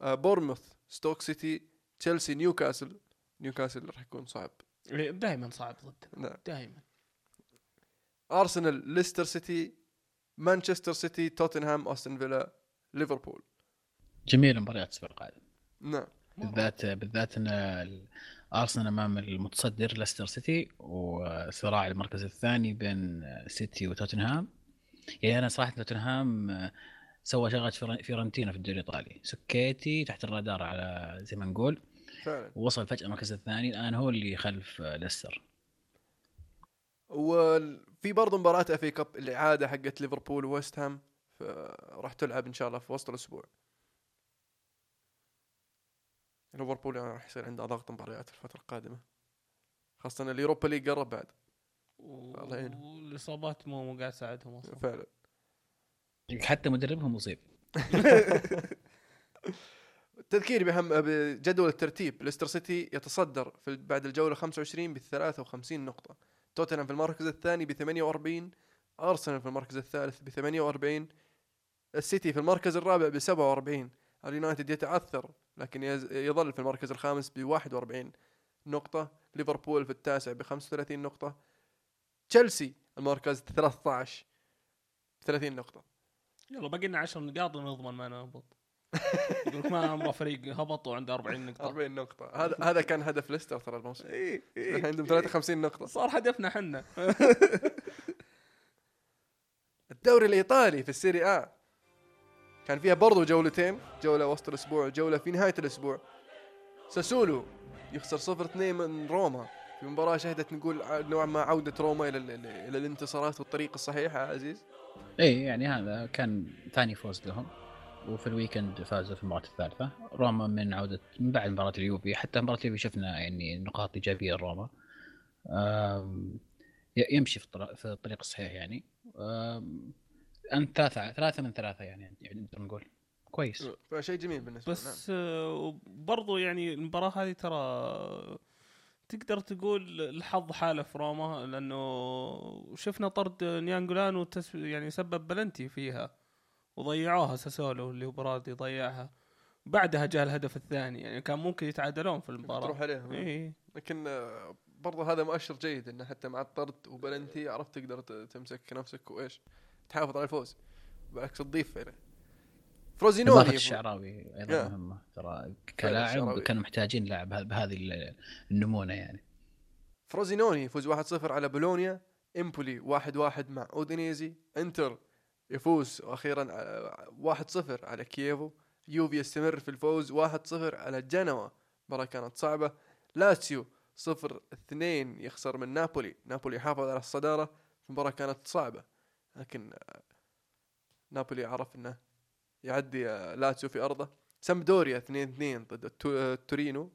آه، بورنموث ستوك سيتي تشيلسي نيوكاسل. نيوكاسل راح يكون صعب. دائما صعب ضدنا نعم. دائما أرسنال ليستر سيتي مانشستر سيتي توتنهام أستون فيلا ليفربول. جميل مباريات الأسبوع القادم. نعم. بالذات بالذات إن ال- أرسنال أمام المتصدر ليستر سيتي وصراع المركز الثاني بين سيتي وتوتنهام. يعني أنا صراحة توتنهام آه، سوى شغلة فيرن- فيورنتينا في الدوري الإيطالي. سكيتي تحت الرادار على زي ما نقول فعلا. ووصل فجأة المركز الثاني الآن هو اللي خلف آه، ليستر. وفي برضه مباراة FA Cup الإعادة حقت ليفربول وويست هام راح تلعب إن شاء الله في وسط الأسبوع. ليفربول يعني راح يصير عنده ضغط مباريات في الفترة القادمة. خاصة إن اليوروبا ليج قرب بعد. الله. والإصابات مو مو قاعد تساعدهم أصلا. فعلا. حتى مدربهم مصيب. التذكير بهم بجدول الترتيب. ليستر سيتي يتصدر في بعد الجولة 25 ب 53 نقطة. توتنهام في المركز الثاني ب 48 أرسنال في المركز الثالث ب 48 السيتي في المركز الرابع ب 47 اليونايتد يتعثر لكن يظل في المركز الخامس ب 41 نقطة ليفربول في التاسع ب 35 نقطة تشيلسي المركز 13 ب 30 نقطة. يلا باقي لنا 10 نقاط ونضمن ما نهبط يقول لك ما عمره فريق هبط وعنده 40 نقطة. 40 نقطة. هذا هذا كان هدف ليستر ترى الموسم. إي عندهم 53 نقطة. صار هدفنا حنا الدوري الإيطالي في ال Serie A كان فيها برضو جولتين جولة وسط الأسبوع وجولة في نهاية الأسبوع. ساسولو يخسر 0 2 من روما. في مباراة شهدت نقول نوعا ما عودة روما ال- إلى الانتصارات والطريق الصحيح يا عزيز. اي يعني هذا كان ثاني فوز لهم. وفي ال weekend فازوا في المباراة الثالثة. روما من عودة من بعد مباراة اليوفي. حتى مباراة اليوفي شفنا يعني نقاط إيجابية لروما. يمشي في الطريق الصحيح يعني. آم، أنت ثلاثة ثلاثة من ثلاثة يعني يعني نقدر نقول. كويس. فشيء جميل بالنسبة لنا. بس آه، برضو يعني المباراة هذه ترى تقدر تقول الحظ حالة في روما لأنه شفنا طرد نيانجولان وتس يعني سبب بلنتي فيها وضيعوها ساسولو اللي هو برادي ضيعها. بعدها جاء الهدف الثاني يعني كان ممكن يتعادلون في تروح المباراة عليهم. اي لكن آه، برضو هذا مؤشر جيد إنه حتى مع الطرد وبلنتي عرفت تقدر تمسك نفسك وإيش. تحافظ على الفوز. بالعكس تضيف إليه فروزينوني يفوز. الشعراوي أيضا يا. مهمة ترى. كلاعب كانوا محتاجين لاعب بهذه ال- النمونة يعني. فروزينوني يفوز 1-0 على بولونيا. إمبولي 1-1 مع أودينيزي. إنتر يفوز وأخيرا على- 1-0 على كييفو. يوفي يستمر في الفوز 1-0 على جنوا. مباراة كانت صعبة. لاتسيو 0-2 يخسر من نابولي. نابولي حافظ على الصدارة. المباراة كانت صعبة. لكن نابولي عرف إنه يعدي لاتسيو في أرضه. سامبدوريا 2-2 ضد التو- آه، تورينو.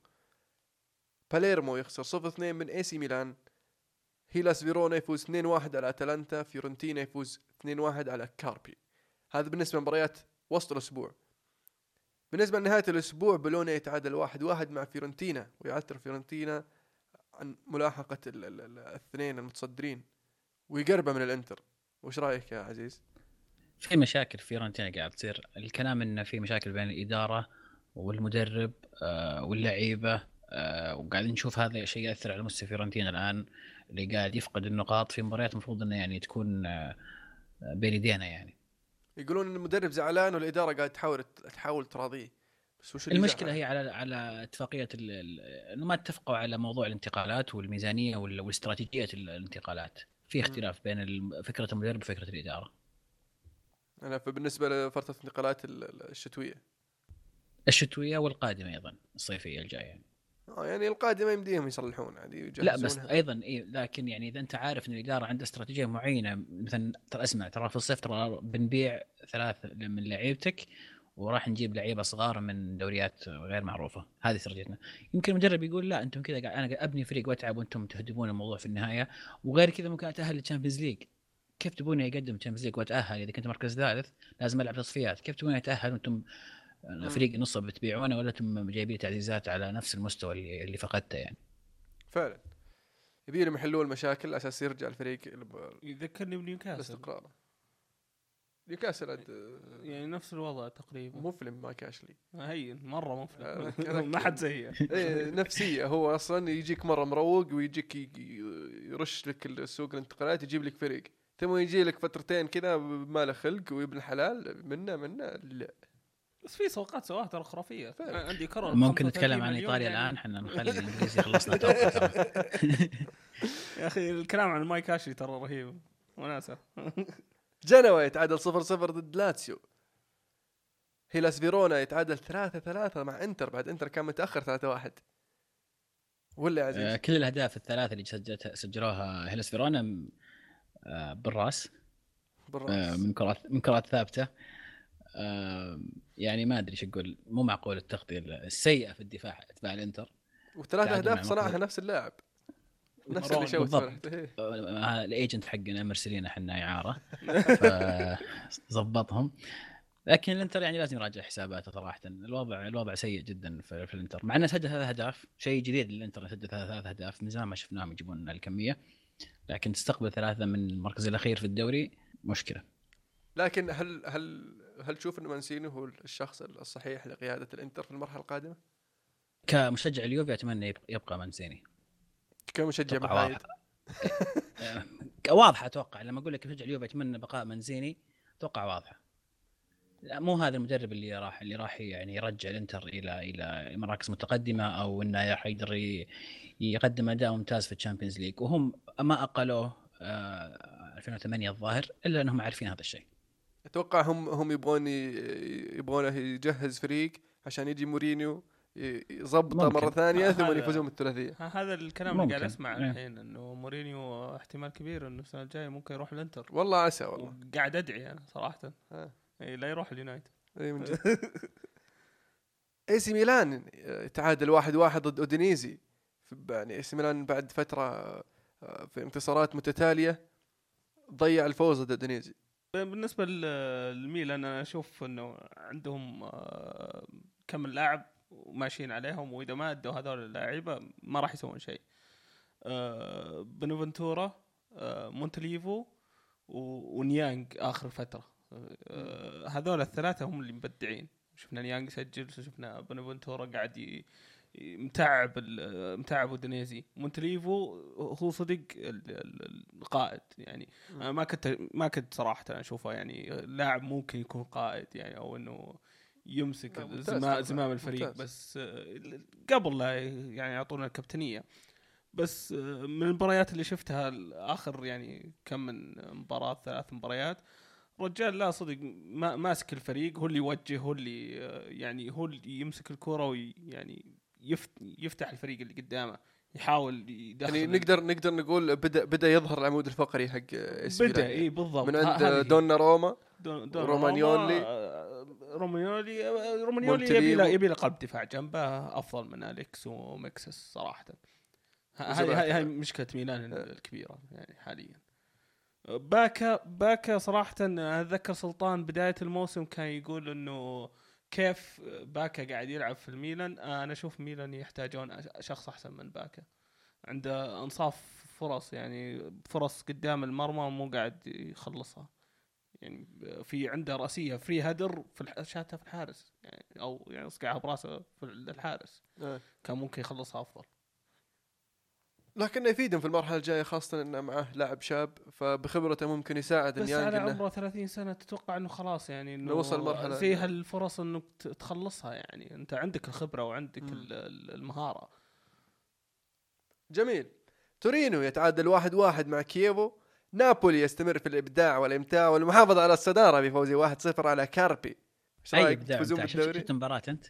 باليرمو يخسر 0-2 من AC ميلان. هيلاس فيرونا يفوز 2-1 على أتلانتا. فيورنتينا يفوز 2-1 على كاربي. هذا بالنسبة لمباريات وسط الأسبوع. بالنسبة لنهاية الأسبوع بولونيا يتعادل 1-1 مع فيورنتينا ويعثر فيورنتينا عن ملاحقة ال- ال- ال- الاثنين المتصدرين ويقربه من الإنتر. وش رأيك يا عزيز؟ في مشاكل في فيورنتينا قاعد تصير الكلام انه في مشاكل بين الإدارة والمدرب آه، واللعيبة آه، وقاعدين نشوف هذا شيء يأثر على مستوى فيورنتينا الآن اللي قاعد يفقد النقاط في مباريات المفروض إنه يعني تكون آه، بين يدينا يعني يقولون إن المدرب زعلان والإدارة قاعد تحاول تحاول تراضيه بس وش المشكلة؟ هي على على اتفاقية ال- ال- إنه ما اتفقوا على موضوع الانتقالات والميزانية وال- واستراتيجيه الانتقالات في اختلاف بين فكرة المدرب وفكرة الإدارة أنا فبالنسبه لفتره الانتقالات ال- ال- الشتوية الشتوية والقادمة أيضا الصيفية الجاية يعني. آه يعني القادمة يمديهم يصلحون عادي لا بس. أيضا إيه لكن يعني إذا أنت عارف إن الإدارة عندها استراتيجية معينة مثلا ترى اسمع ترى في الصيف ترى بنبيع ثلاث من لعيبتك وراح نجيب لعيبة صغار من دوريات غير معروفة. هذه استراتيجيتنا يمكن المدرب يقول لا أنتم كذا قاعد أنا أبني فريق وأتعب وأنتم تهدمون الموضوع في النهاية. وغير كذا ممكن أتأهل لل Champions League. كيف تبوني اقدم Champions League وأتأهل؟ إذا كنت مركز ثالث لازم ألعب تصفيات. كيف تبوني أتأهل وأنتم فريق نصه بتبيعونه ولا أنتم جايبين تعزيزات على نفس المستوى اللي, اللي فقدته يعني؟ فعلا. يبي لهم يحلون المشاكل على أساس يرجع الفريق ال- يذكرني بنيوكاسل. نيوكاسل يعني نفس الوضع تقريبا. مفلم ما كاشلي هين مرة مفلم. ما حد زيه إيه نفسية. هو أصلا يجيك مرة مروق ويجيك يرش لك السوق الانتقالات يجيب لك فريق. ثم يجي لك فترتين كذا ما له خلق وابن الحلال منا منا لا. بس في صفقات سواها ترى خرافية. عندي كرر ممكن 35 نتكلم عن إيطاليا يعني. الآن؟ إحنا نخلي الانجليزي ترى. يا أخي الكلام عن مايك أشلي ترى رهيب. وناسة. جنوا يتعادل 0 0 ضد لاتسيو. هيلاس فيرونا يتعادل 3 3 مع انتر بعد انتر كان متأخر 3 1 ولا يا آه، عزيز كل الأهداف الثلاثة اللي سجلتها سجلوها هيلاس فيرونا آه، بالراس. آه، بالراس من كرات من كرات ثابتة. آه، يعني ما أدري إيش أقول. مو معقول التغطية السيئة في الدفاع دفاع الإنتر. وثلاث أهداف صنعها. نفس اللاعب. نفس. اللي shoot. إيه. ال agent حقنا مرسلين إحنا اعاره فظبطهم لكن الانتر يعني لازم يراجع حساباته صراحة. الوضع الوضع سيء جدا في, في الانتر. مع إنه سجل ثلاث أهداف. شيء جديد للانتر سجل ثلاث أهداف. من زمان ما شفناهم يجيبون الكمية. لكن تستقبل ثلاثة من المركز الأخير في الدوري مشكلة. لكن هل هل هل تشوف إن مانسيني هو الشخص الصحيح لقيادة الانتر في المرحلة القادمة؟ كمشجع اليوفي أتمنى يبقى مانشيني. كمشجع محايد واضح. آه، واضحة. أتوقع. لما أقول لك مشجع اليوفي أتمنى بقاء مانشيني أتوقع واضحة. لا مو هذا المدرب اللي راح اللي راح يعني يرجع الإنتر إلى إلى مراكز متقدمه أو إنه راح يقدر يقدم أداء ممتاز في ال Champions League. وهم ما أقالوه آه، 2008 الظاهر إلا أنهم عارفين هذا الشيء. أتوقع هم هم يبغون يبغونه يجهز فريق عشان يجي مورينيو يظبطه. مرة ثانية ثم هذا- يفوزون بالثلاثية ها- هذا الكلام اللي قاعد. اسمع إيه. الحين إنه مورينيو احتمال كبير إنه السنة الجاية ممكن يروح الإنتر والله عسى والله قاعد أدعي أنا صراحة آه. إيه لا يروح اليونايتد اي من جد إي سي ميلان آه، تعادل واحد واحد ضد أودينيزي يعني إي سي ميلان بعد فترة آه، في انتصارات متتالية ضيع الفوز ضد أودينيزي بالنسبة ل- للميلان أنا أشوف إنه عندهم آه، كم لاعب وماشيين عليهم وإذا ما أدوا هذول اللعيبة ما راح يسوون شيء. آه، بونافنتورا آه، مونتوليفو ونيانج آخر فترة. آه، هذول الثلاثة هم اللي مبدعين. شفنا نيانج يسجل شفنا بونافنتورا قاعد متعب متعب اودينيزي مونتوليفو هو صدق ال- ال- القائد يعني. أنا ما كنت ما كنت صراحة أشوفه يعني لاعب ممكن يكون قائد يعني أو إنه يمسك لا، ممتاز زما- طبعاً، زمام الفريق ممتاز. بس آه، قبل لا يعني يعطونا الكابتنية بس آه، من المباريات اللي شفتها آخر يعني كم من مباراة ثلاث مباريات رجال لا صدق ما ماسك الفريق هو اللي يوجه هو اللي آه، يعني هو اللي يمسك الكرة ويعني يفت يفتح الفريق اللي قدامه يحاول يدخل يعني نقدر نقدر نقول بدا بدا يظهر العمود الفقري حق اي سي بدا إي بالضبط من عند هذه هي. دوناروما دون دون رومانيولي. روما، آه، رومانيولي آه، رومانيولي. يبي له يبي له قلب دفاع جنبه أفضل من أليكس وميكسيس صراحة. ه- هاي مشكلة ميلان الكبيرة يعني حاليا. باكا باكا صراحة أتذكر سلطان بداية الموسم كان يقول إنه كيف باكا قاعد يلعب في الميلان. أنا أشوف ميلان يحتاجون شخص أحسن من باكا. عنده إنصاف فرص يعني فرص قدام المرمى مو قاعد يخلصها. يعني في عنده رأسية فري هدر في شاتها في الحارس يعني أو يعني صقعها براسه في الحارس. آه. كان ممكن يخلصها أفضل. لكنه يفيدهم في المرحلة الجاية خاصة إنه معه لاعب شاب فبخبرته ممكن يساعد بس على عمره 30 سنة تتوقع إنه خلاص يعني إنه وصل مرحلة- زي هالفرص إنك تخلصها يعني. أنت عندك الخبرة وعندك ال- المهارة. جميل. تورينو يتعادل واحد واحد مع كييفو. نابولي يستمر في الإبداع والإمتاع والمحافظة على الصدارة بفوزه 1-0 على كاربي. أي إبداع ممتع شفت المباراة أنت؟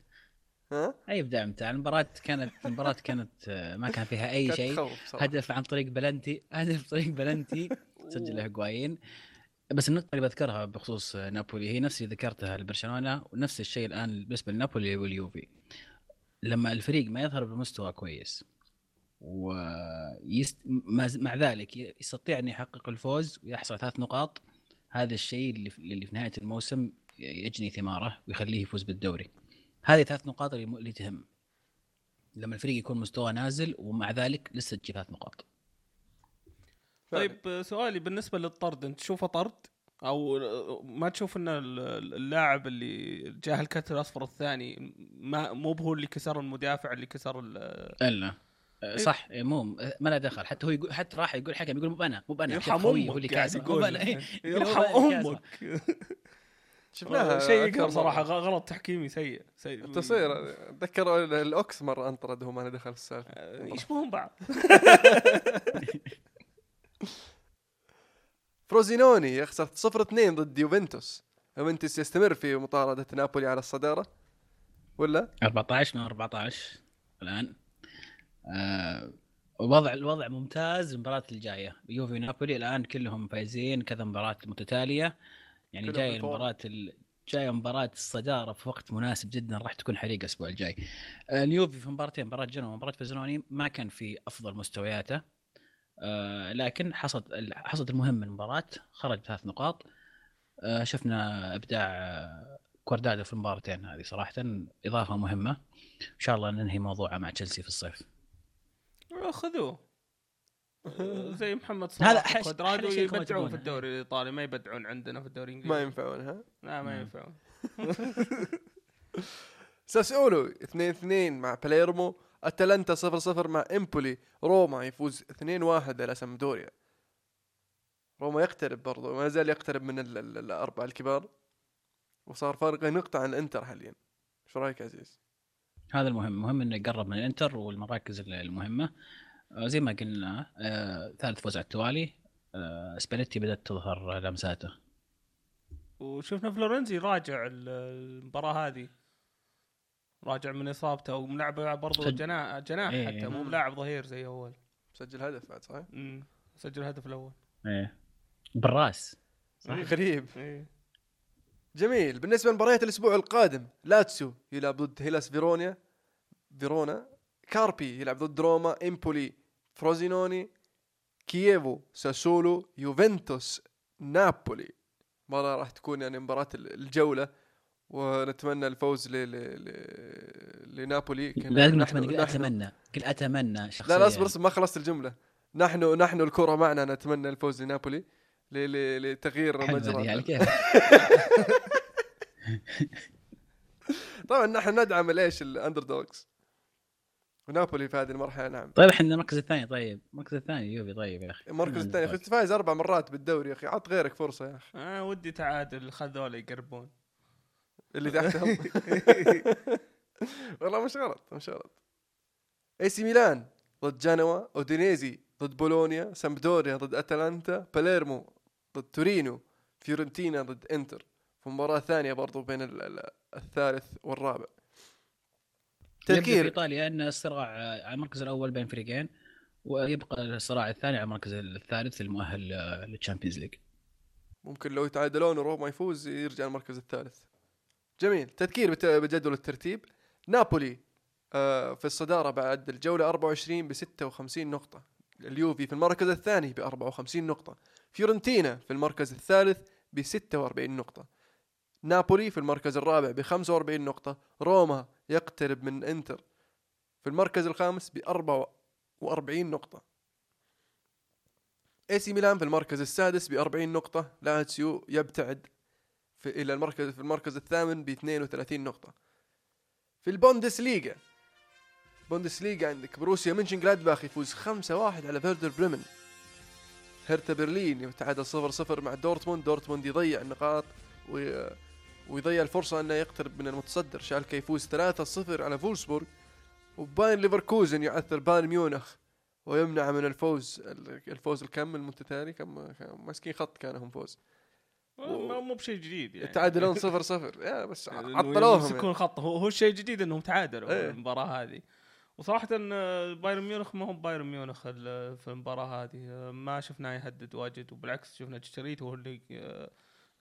ها؟ أي إبداع ممتع المباراة كانت المباراة كانت آه، ما كان فيها أي شيء. هدف عن طريق بلنتي هدف طريق بلنتي. سجله هيغوايين بس النقطة اللي بذكرها بخصوص نابولي هي نفس اللي ذكرتها لبرشلونة ونفس الشيء الآن بالنسبة لنابولي واليوفي. لما الفريق ما يظهر بمستوى كويس ويست... مع ذلك يستطيع أن يحقق الفوز ويحصل ثلاث نقاط. هذا الشيء اللي في, اللي في نهاية الموسم يجني ثماره ويخليه يفوز بالدوري. هذه ثلاث نقاط اللي, اللي تهم. لما الفريق يكون مستوى نازل ومع ذلك لسه تجي ثلاث نقاط. فعلا. طيب سؤالي بالنسبة للطرد أنت تشوفه طرد؟ أو ما تشوف إن ال- اللاعب اللي جاه الكرت الأصفر الثاني ما مو هو اللي كسر المدافع اللي كسر ال- إلا. صح إيه، مو ما له دخل. حتى هو يقول حتى راح يقول حكم يقول مو أنا مو أنا يرحم خوي هو اللي أمك كاسر يقول. إيه. يقول يرحم هو. أمك. شفناها شيء مرة. صراحة غ- غلط تحكيمي سيء سيء. تصير أتذكر ال- الأوكس مرة أنطرد وهو ما له دخل في السالفة. آه، يشبهون بعض. فروزينوني يخسر 0 2 ضد يوفنتوس. يوفنتوس يستمر في مطاردة نابولي على الصدارة ولا؟ 14 من 14 الآن. آه الوضع الوضع ممتاز المباراة الجاية. يوفي ونابولي الآن كلهم فايزين كذا مباراة متتالية. يعني كلهم جاي بال form. المباراة ال... جاية مباراة الصدارة في وقت مناسب جدا راح تكون حريقة الأسبوع الجاي. آه اليوفي في مباراتين مباراة جنوا ومباراة فروزينوني ما كان في أفضل مستوياته. آه لكن حصد حصد المهم من المباراة خرج ثلاث نقاط. آه شفنا إبداع كوردادو في المباراتين هذه صراحة إضافة مهمة. إن شاء الله ننهي موضوعه مع تشيلسي في الصيف. خذوه. زي محمد صلاح هذا إنكم يبدعون. في الدوري الإيطالي ما يبدعون عندنا في الدوري الإنجليزي. ما ينفعون ها؟ لا ما مم. ينفعون. ساسولو 2 2 مع باليرمو أتلانتا 0 0 مع إمبولي. روما يفوز 2 1 على سامبدوريا. روما يقترب برضو ما زال يقترب من ال- ال- الأربعة الكبار. وصار فرق نقطة عن الإنتر حاليا. إيش رأيك يا عزيز؟ هذا المهم. مهم إنه يقرب من الإنتر والمراكز المهمة. آه، زي ما قلنا آه، ثالث فوز على التوالي. آه، سباليتي بدأت تظهر لمساته وشفنا فلورنزي راجع ال- المباراة هذه. راجع من إصابته وملعبه برضو سج- جناح جناح إيه. حتى مو بلاعب ظهير زي أول. سجل هدف بعد صحيح؟ أمم، سجل الهدف الأول. إيه. بالرأس. صح؟ غريب. إيه. جميل. بالنسبة لمباريات الأسبوع القادم لاتسيو يلعب ضد هيلاس فيرونيا فيرونا كاربي يلعب ضد روما إمبولي فروزينوني كييفو ساسولو يوفنتوس نابولي. مباراة راح تكون يعني مباراة ال- الجولة ونتمنى الفوز ل... ل... ل... لنابولي. لا نحن- اتمنى قل أتمنى قل أتمنى شخصيا لا لا اصبر اصبر ما خلصت الجملة. نحن نحن الكرة معنا نتمنى الفوز لنابولي. لتغيير مجرى كيف طبعا نحن ندعم الإيش ال underdogs ونابولي في هذه المرحلة نعم. طيب إحنا المركز الثاني طيب. المركز الثاني يوفي طيب يا أخي. المركز الثاني يا أخي فايز أربع مرات بالدوري يا أخي. عط غيرك فرصة يا أخي. آه ودي تعادل خذوله يقربون. اللي تحتهم. والله مش غلط مش غلط. اي سي ميلان ضد جنوا أودينيزي ضد بولونيا سامبدوريا ضد أتلانتا باليرمو ضد تورينو فيورنتينا ضد انتر في مباراة ثانية برضو بين ال- ال- الثالث والرابع. يبدو في تذكير. إيطاليا أن الصراع على المركز الأول بين فريقين ويبقى الصراع الثاني على المركز الثالث المؤهل لل Champions League. ممكن لو يتعادلون وروما يفوز يرجع المركز الثالث. جميل. تذكير بجدول الترتيب. نابولي آه، في الصدارة بعد الجولة 24 ب 56 نقطة. اليوفي في المركز الثاني ب 54 نقطة. فيورنتينا في المركز الثالث ب 46 نقطة. نابولي في المركز الرابع ب 45 نقطة. روما يقترب من إنتر في المركز الخامس ب 44 نقطة. إي سي ميلان في المركز السادس ب 40 نقطة. لاتسيو يبتعد في إلى المركز في المركز الثامن ب 32 نقطة. في البوندسليغا بوندسليغا عندك بوروسيا منشن جلادباخ يفوز 5-1 على فيردر بريمن. هرتا برلين يتعادل 0-0 مع دورتموند. دورتموند يضيع النقاط وي... ويضيع الفرصة أنه يقترب من المتصدر. شالكة يفوز 3-0 على فولسبورغ وباير ليفركوزن يعثر بايرن ميونخ ويمنع من الفوز. الفوز الكم المتتالي؟ كم ماسكين خط كان هم فوز. ما- مو بشيء جديد يعني. يتعادلون صفر صفر. يا بس إنه عطلوهم يمسكون يعني. خط. هو هو الشيء الجديد إنهم تعادلوا إيه. المباراة هذه. وصراحة آه، بايرن ميونخ ما هو بايرن ميونخ ال- في المباراة هذه. آه، ما شفناه يهدد واجد وبالعكس شفنا تشيتشاريتو هو اللي آه،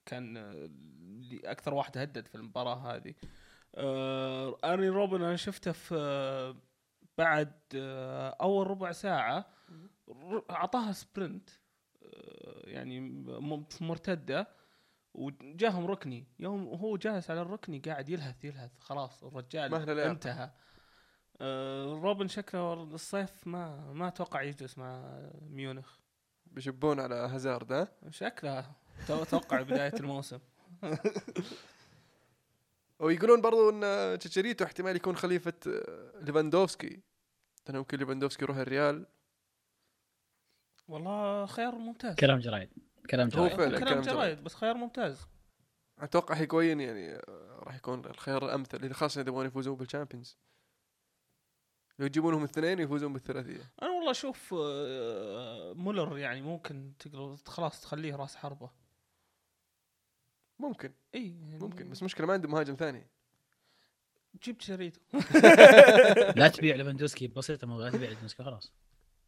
كان آه، اللي أكثر واحد هدد في المباراة هذه. آه، أرني روبن أنا شفته في آه، بعد آه، أول ربع ساعة أعطاها sprint آه، يعني م- في مرتدة وجاهم ركني. يوم هو جالس على الركني قاعد يلهث يلهث خلاص الرجال. انتهى. آه روبن شكله الصيف ما ما أتوقع يجلس مع ميونخ. بيشبون على هازارد ها؟ شكله تو- توقع بداية الموسم. ويقولون برضو إن تشيتشاريتو احتمال يكون خليفة آه، ليفاندوفسكي. لأنه ممكن ليفاندوفسكي يروح الريال. والله خيار ممتاز. كلام جرايد كلام هو جرايد فعلا كلام كلام جرايد بس خيار ممتاز. أتوقع هيكوين يعني آه، راح يكون الخيار الأمثل إذا خاصه إذا يبغون يفوزون بال Champions يجيبونهم اثنين يفوزون بالثلاثية. أنا والله أشوف آه، مولر يعني ممكن تقدر خلاص تخليه رأس حربة. ممكن. إي يعني ممكن بس مشكلة ما عنده مهاجم ثاني. جيب تشيتشاريتو. لا تبيع ليفاندوسكي بسيطه لا تبيع ليفاندوسكي خلاص.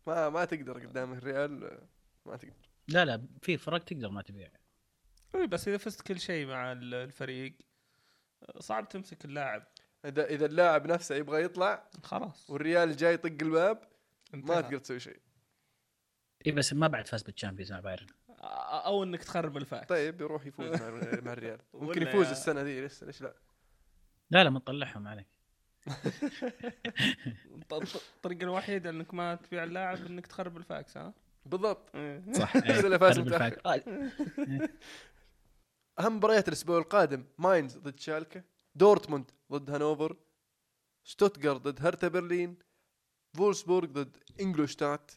ما ما تقدر قدام الريال آه، ما تقدر. لا لا في فرق تقدر ما تبيع. إي بس إذا فزت كل شيء مع ال- الفريق آه، صعب تمسك اللاعب. اذا إذا اللاعب نفسه يبغى يطلع خلاص. والريال جاي يطق الباب ما. تقدر تسوي شيء. اي بس ما بعد فاز بال Champions مع بايرن. أو إنك تخرب الفاكس طيب يروح يفوز مع الريال. ممكن يفوز يا- السنة ذي لسه ليش لا؟ لا لا ما تطلعهم عليك. ط- ط- الطريقة الوحيدة إنك ما تبيع اللاعب إنك تخرب الفاكس ها بالضبط. إيه. صح اللي فاز. آه، أهم مباريات الأسبوع القادم ماينز ضد شالكة دورتموند ضد هانوفر شتوتغارت ضد هرتا برلين فولسبورغ ضد انجلوشتات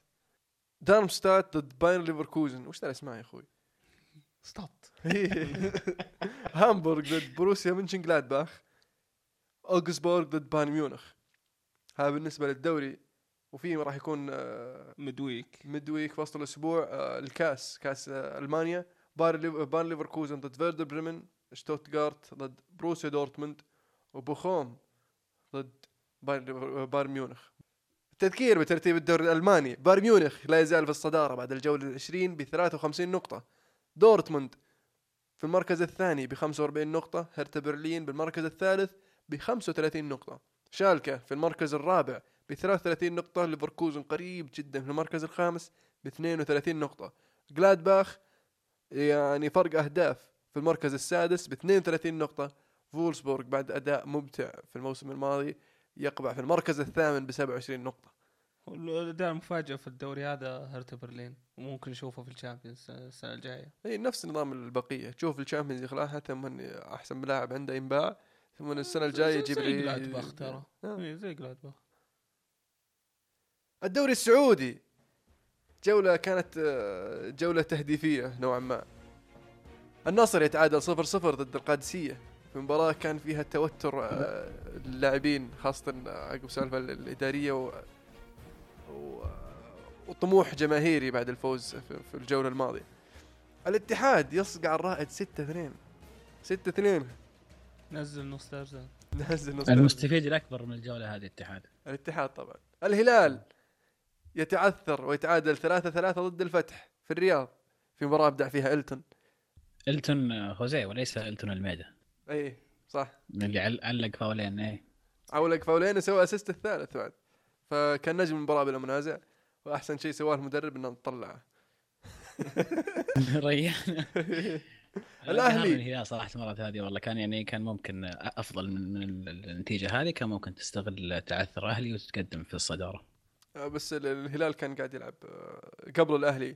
دارمستات ضد بايرن ليفركوزن. وش ذا الاسماء يا أخوي؟ stop. هامبورغ ضد بروسيا منشن جلادباخ أوغسبورغ ضد بايرن ميونخ. هذا بالنسبة للدوري وفي راح يكون آه، midweek mid في وسط الأسبوع آه، الكاس كاس آه، ألمانيا. بايرن ليفركوزن ضد فيردر بريمن شتوتغارت ضد بروسيا دورتموند. وبوخوم ضد بايرن ميونخ. التذكير بترتيب الدوري الألماني. بايرن ميونخ لا يزال في الصدارة بعد الجولة العشرين ب 53 نقطة. دورتموند في المركز الثاني ب 45 نقطة. هرتا برلين بالمركز الثالث ب 35 نقطة. شالكة في المركز الرابع ب 33 نقطة. ليفركوزن قريب جدا في المركز الخامس ب 32 نقطة. جلادباخ يعني فرق أهداف في المركز السادس ب 32 نقطة. فولسبورغ بعد أداء ممتع في الموسم الماضي يقبع في المركز الثامن ب 27 نقطة. الاداء المفاجئ في الدوري هذا هرتا برلين وممكن نشوفه في ال Champions السنة الجاية. إي نفس نظام البقية. تشوف ال Champions يخلعها ثم أحسن لاعب عنده ينباع ثم السنة الجاية يجيب زي لي جلادباخ ترى. إيه، زي جلادباخ. الدوري السعودي جولة كانت آه، جولة تهديفية نوعا ما. النصر يتعادل صفر صفر ضد القادسية. في مباراة كان فيها توتر آه، اللاعبين خاصة عقب سالفة الإدارية و... و... وطموح جماهيري بعد الفوز في في الجولة الماضية. الاتحاد يصقع الرائد 6 2 6 2 نزل نص درجه نازل نص المستفيد الأكبر من الجولة هذه الاتحاد. الاتحاد طبعا. الهلال يتعثر ويتعادل ثلاثة ثلاثة ضد الفتح في الرياض في مباراة أبدع فيها إلتون. إلتون آه، خوزيه وليس إلتون الميدا اي صح. اللي عل- علق فاولين إيه. عولق فاولين وسوى assist الثالث بعد. فكان نجم المباراة بلا منازع وأحسن شيء سواه المدرب إنه طلعه. ريان الأهلي. الهلال صراحة المرات هذه والله كان يعني كان ممكن أفضل من, من النتيجة هذه كان ممكن تستغل تعثر أهلي وتتقدم في الصدارة. آه، بس ال- الهلال كان قاعد يلعب آه، قبل الأهلي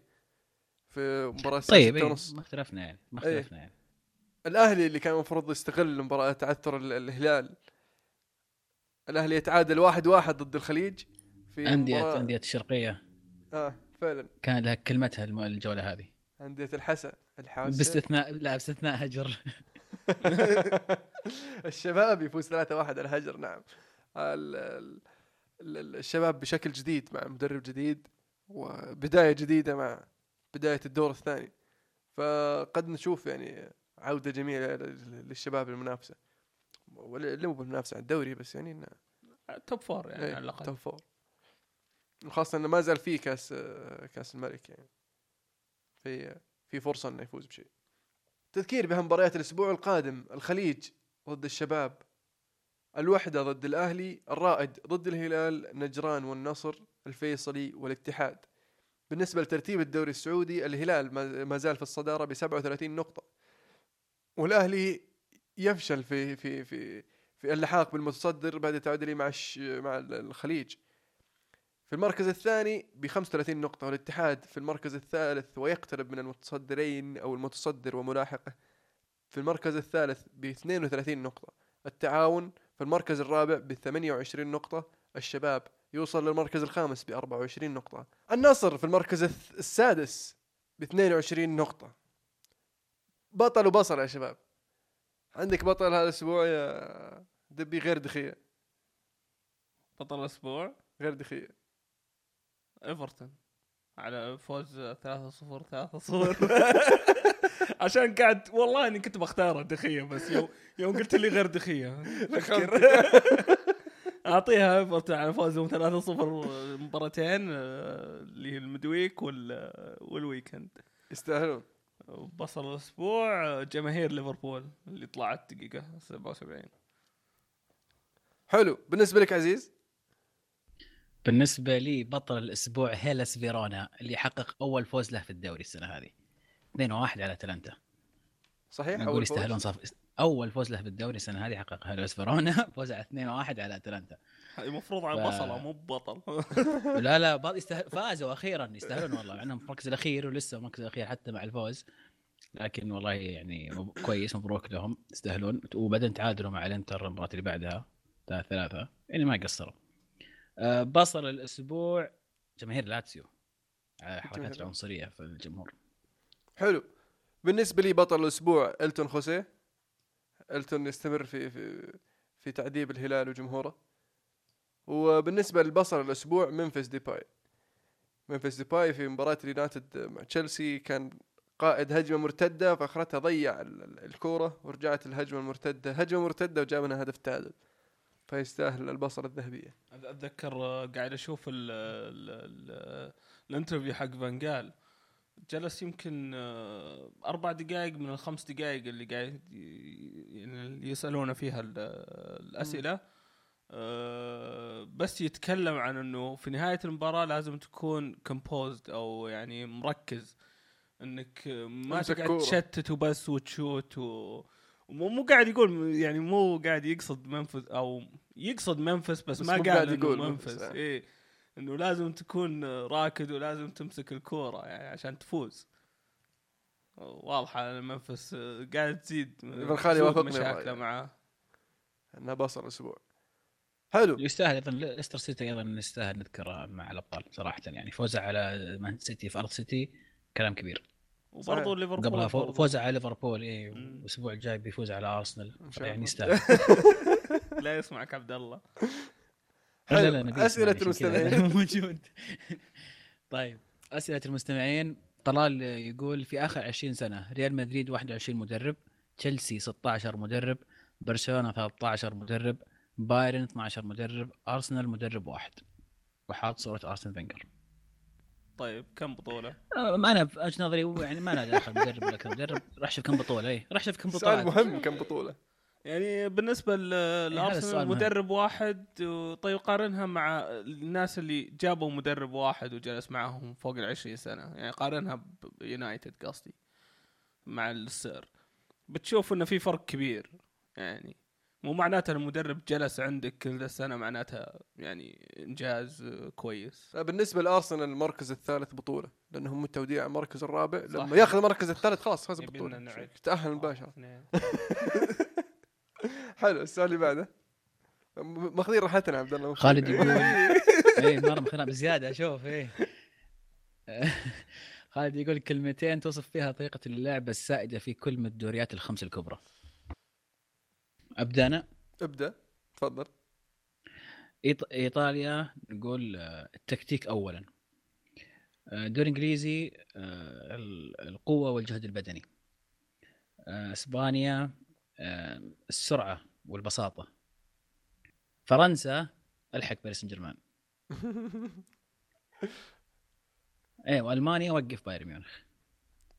في الساعة طيب إيه ما اختلفنا يعني ما إيه. اختلفنا يعني. الأهلي اللي كان المفروض يستغل مباراة تعثر ال- الهلال. الأهلي يتعادل واحد واحد ضد الخليج في انديه مباراة- أندية الشرقيه آه فعلا. كان لها كلمتها الجولة هذه. أندية الحسا الحاسة باستثناء لا باستثناء هجر. الشباب يفوز 3-1 على الهجر نعم. ال- ال- ال- الشباب بشكل جديد مع مدرب جديد وبداية جديدة مع بداية الدور الثاني. فقد نشوف يعني عودة جميلة لل- للشباب المنافسة. ولا مو بالمنافسة على الدوري بس يعني إنه top four يعني إيه، على الأقل. top four وخاصة إنه ما زال في كأس كأس الملك يعني. في في فرصة إنه يفوز بشيء. تذكير بها مباريات الأسبوع القادم الخليج ضد الشباب الوحدة ضد الأهلي الرائد ضد الهلال نجران والنصر الفيصلي والاتحاد. بالنسبة لترتيب الدوري السعودي الهلال ما ما زال في الصدارة ب 37 نقطة. والأهلي يفشل في في في في اللحاق بالمتصدر بعد تعادله مع الش... مع الخليج. في المركز الثاني ب 35 نقطة والاتحاد في المركز الثالث ويقترب من المتصدرين أو المتصدر وملاحقه. في المركز الثالث ب 32 نقطة التعاون. في المركز الرابع ب 28 نقطة الشباب. يوصل للمركز الخامس ب 24 نقطة. النصر في المركز السادس ب 22 نقطة. بطل وبصل يا شباب. عندك بطل هذا الأسبوع يا دبي غير دخية. بطل الأسبوع؟ غير دخية. إيفرتون. على فوز 3 0 3 0 عشان قاعد والله إني كنت بختاره دخية بس يوم يوم قلت لي غير دخية. أعطيها إيفرتون على فوزهم 3 0 مباراتين آه، اللي هي المدويك وال وال weekend. يستاهلون. بصل الأسبوع جماهير ليفربول اللي طلعت دقيقة 77 حلو. بالنسبة لك عزيز؟ بالنسبة لي بطل الأسبوع هيلاس فيرونا اللي حقق أول فوز له في الدوري السنة هذه. 2-1 على اتلانتا صحيح فوز؟ يستاهلون صف أول فوز له في الدوري السنة هذه حقق هيلاس فيرونا فوز على 2-1 على اتلانتا المفروض على ف- بصله مو ببطل. لا لا بعض يستاهل فازوا أخيرا يستاهلون والله مع إنهم في المركز الأخير ولسه المركز الأخير حتى مع الفوز. لكن والله يعني مب- كويس مبروك لهم يستاهلون. وبعدين تعادلوا مع الإنتر المباراة اللي بعدها ثلاثة ثلاثة يعني ما قصروا. أه بصل الأسبوع جماهير لاتسيو على حركات. العنصرية في الجمهور. حلو. بالنسبة لي بطل الأسبوع إلتون خوسيه. إلتون يستمر في في في تعذيب الهلال وجمهوره. وبالنسبة للبصل الأسبوع ممفيس ديباي. ممفيس ديباي في مباراة اليونايتد مع تشيلسي كان قائد هجمة مرتدة فأخرتها ضيع ال- ال- الكورة ورجعت الهجمة المرتدة. هجمة مرتدة وجاب منها هدف تعادل. فيستاهل البصل الذهبية. أتذكر آه، قاعد أشوف ال ال ال ال interview حق فانجال جلس يمكن آه، أربع دقائق من الخمس دقائق اللي قاعد يعني يسألونه فيها ال- الأسئلة. آه، بس يتكلم عن إنه في نهاية المباراة لازم تكون كومبوزد أو يعني مركز إنك ما تقعد. تشتت وبس وتشوت و ومو مو قاعد يقول يعني مو قاعد يقصد منفذ أو يقصد منفس بس, بس ما قاعد يقول منفس منفس، آه. إيه إنه لازم تكون راكد ولازم تمسك الكورة يعني عشان تفوز واضحة المنفس قاعد تزيد ابن خالي وافقني مشاكله. معاه انه بصل الأسبوع حلو يستاهل أيضا ليستر سيتي أيضا يستاهل نذكره مع الأبطال صراحة يعني فوزه على مان سيتي في أرض سيتي كلام كبير وبرضه. ليفربول قبلها فو-. فوزه على ليفربول اي. والأسبوع الجاي بيفوز على أرسنال يعني. يستاهل لا يسمعك عبد الله حلو. لا، لا، كذا المستمعين. موجود طيب أسئلة المستمعين طلال يقول في آخر 20 سنة ريال مدريد 21 مدرب تشيلسي 16 مدرب برشلونة 13 مدرب بايرن 12 مدرب أرسنال مدرب واحد. وحاط صورة أرسن فينجر. طيب كم بطولة؟ آه، ما أنا في وجهة نظري يعني ما له دخل مدرب ولا كم مدرب. راح شوف كم بطولة اي راح شوف كم سؤال بطوله مهم كم بطولة؟ يعني بالنسبة ل- لأرسنال. مدرب واحد طيب قارنها مع الناس اللي جابوا مدرب واحد وجلس معهم فوق ال 20 سنة. يعني قارنها بيونايتد قصدي مع السير. بتشوف إنه في فرق كبير يعني. مو معناته المدرب جلس عندك كل السنة معناتها يعني إنجاز آه، كويس بالنسبة لأرسنال المركز الثالث بطولة لأنهم متوديع المركز الرابع. صح. لما ياخذ المركز الثالث خلاص فاز بطولة. تأهل مباشرة. اثنين. حلو السؤال اللي بعده. ماخذين راحتنا عبد الله. خالد يقول اي مرة مخنا بزيادة شوف إيه. خالد يقول كلمتين توصف فيها طريقة اللعب السائدة في كل من الدوريات الخمس الكبرى. أبدأ أنا؟ ابدأ تفضل. إيط... إيطاليا نقول آه، التكتيك اولا. آه، الدوري الانجليزي آه، ال- القوة والجهد البدني. آه، إسبانيا آه، السرعة والبساطة. فرنسا ألحق باريس سان جيرمان إيه وألمانيا وقف بايرن ميونخ.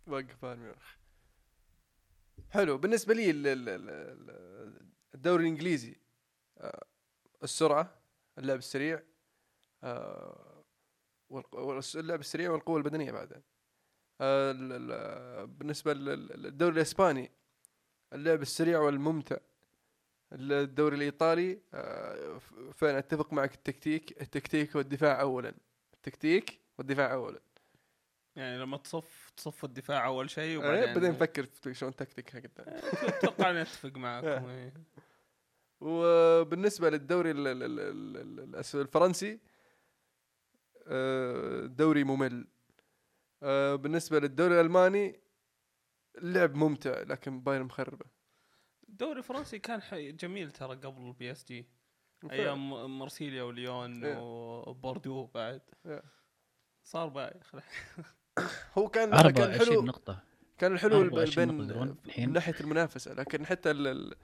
وقف بايرن ميونخ. حلو. بالنسبة لي الدوري الإنجليزي آه، السرعة اللعب السريع آه، والق- والس- اللعب السريع والقوة البدنية بعدين. آه، لل- للدوري الإسباني اللعب السريع والممتع. الدوري الإيطالي فعلا أتفق معك؟ التكتيك التكتيك والدفاع اولا. التكتيك والدفاع اولا. يعني لما تصف تصف الدفاع أول شيء إيه، وبعدين بعدين نفكر شلون تكتيك قدام. أتوقع إني أتفق معاكم إيه. وبالنسبة للدوري ال- ال- ال- ال- ال- الأس- الفرنسي آه، دوري ممل آه، بالنسبة للدوري الألماني اللعب ممتع لكن بايرن مخربة الدوري الفرنسي كان حي- جميل ترى قبل ال PSG. أيام مرسيليا وليون إيه. وبوردو بعد إيه. صار بايخ هو كان كان 24 حلو نقطة كان الحلو الب- 24 بين من الحين. ناحية المنافسة لكن حتى ال- ال-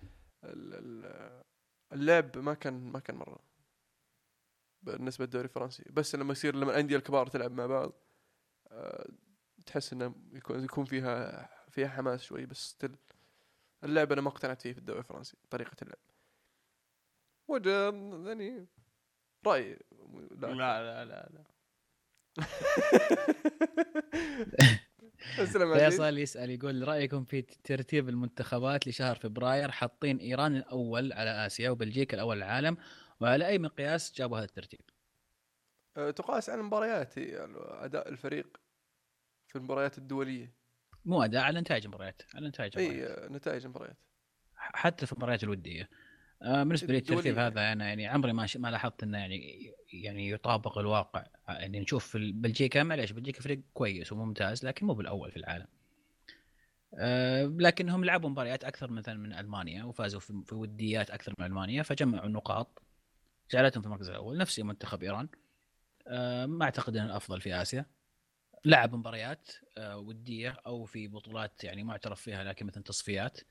ال- ال- اللعب ما كان ما كان مرة. بالنسبة للدوري الفرنسي. بس لما يصير لما الأندية الكبار تلعب مع بعض آه، تحس إنه يكون يكون فيها فيها حماس شوي بس ستيل اللعب أنا ما اقتنعت فيه في الدوري الفرنسي طريقة اللعب. وجه يعني رأي. لا لا لا لا. عزيز. فيصل يسأل يقول رأيكم في ترتيب المنتخبات لشهر فبراير حاطين إيران الأول على آسيا وبلجيكا الأول على العالم وعلى أي مقياس جابوا هذا الترتيب؟ آه، تقاس على المباريات هي أداء الفريق في المباريات الدولية مو أداء على نتائج المباريات على نتائج إي المباريات. آه، نتائج المباريات حتى في المباريات الودية آه، بالنسبة لي الترتيب الدولية. هذا أنا يعني عمري ما ش- ما لاحظت إنه يعني يعني يطابق الواقع يعني نشوف في بلجيكا معليش بلجيكا فريق كويس وممتاز لكن مو بالأول في العالم. آه، لكنهم لعبوا مباريات أكثر مثلا من ألمانيا وفازوا في في وديات أكثر من ألمانيا فجمعوا النقاط جعلتهم في المركز الأول نفس منتخب إيران آه، ما أعتقد إنه الأفضل في آسيا لعب مباريات آه، ودية أو في بطولات يعني معترف فيها لكن مثلا تصفيات آه،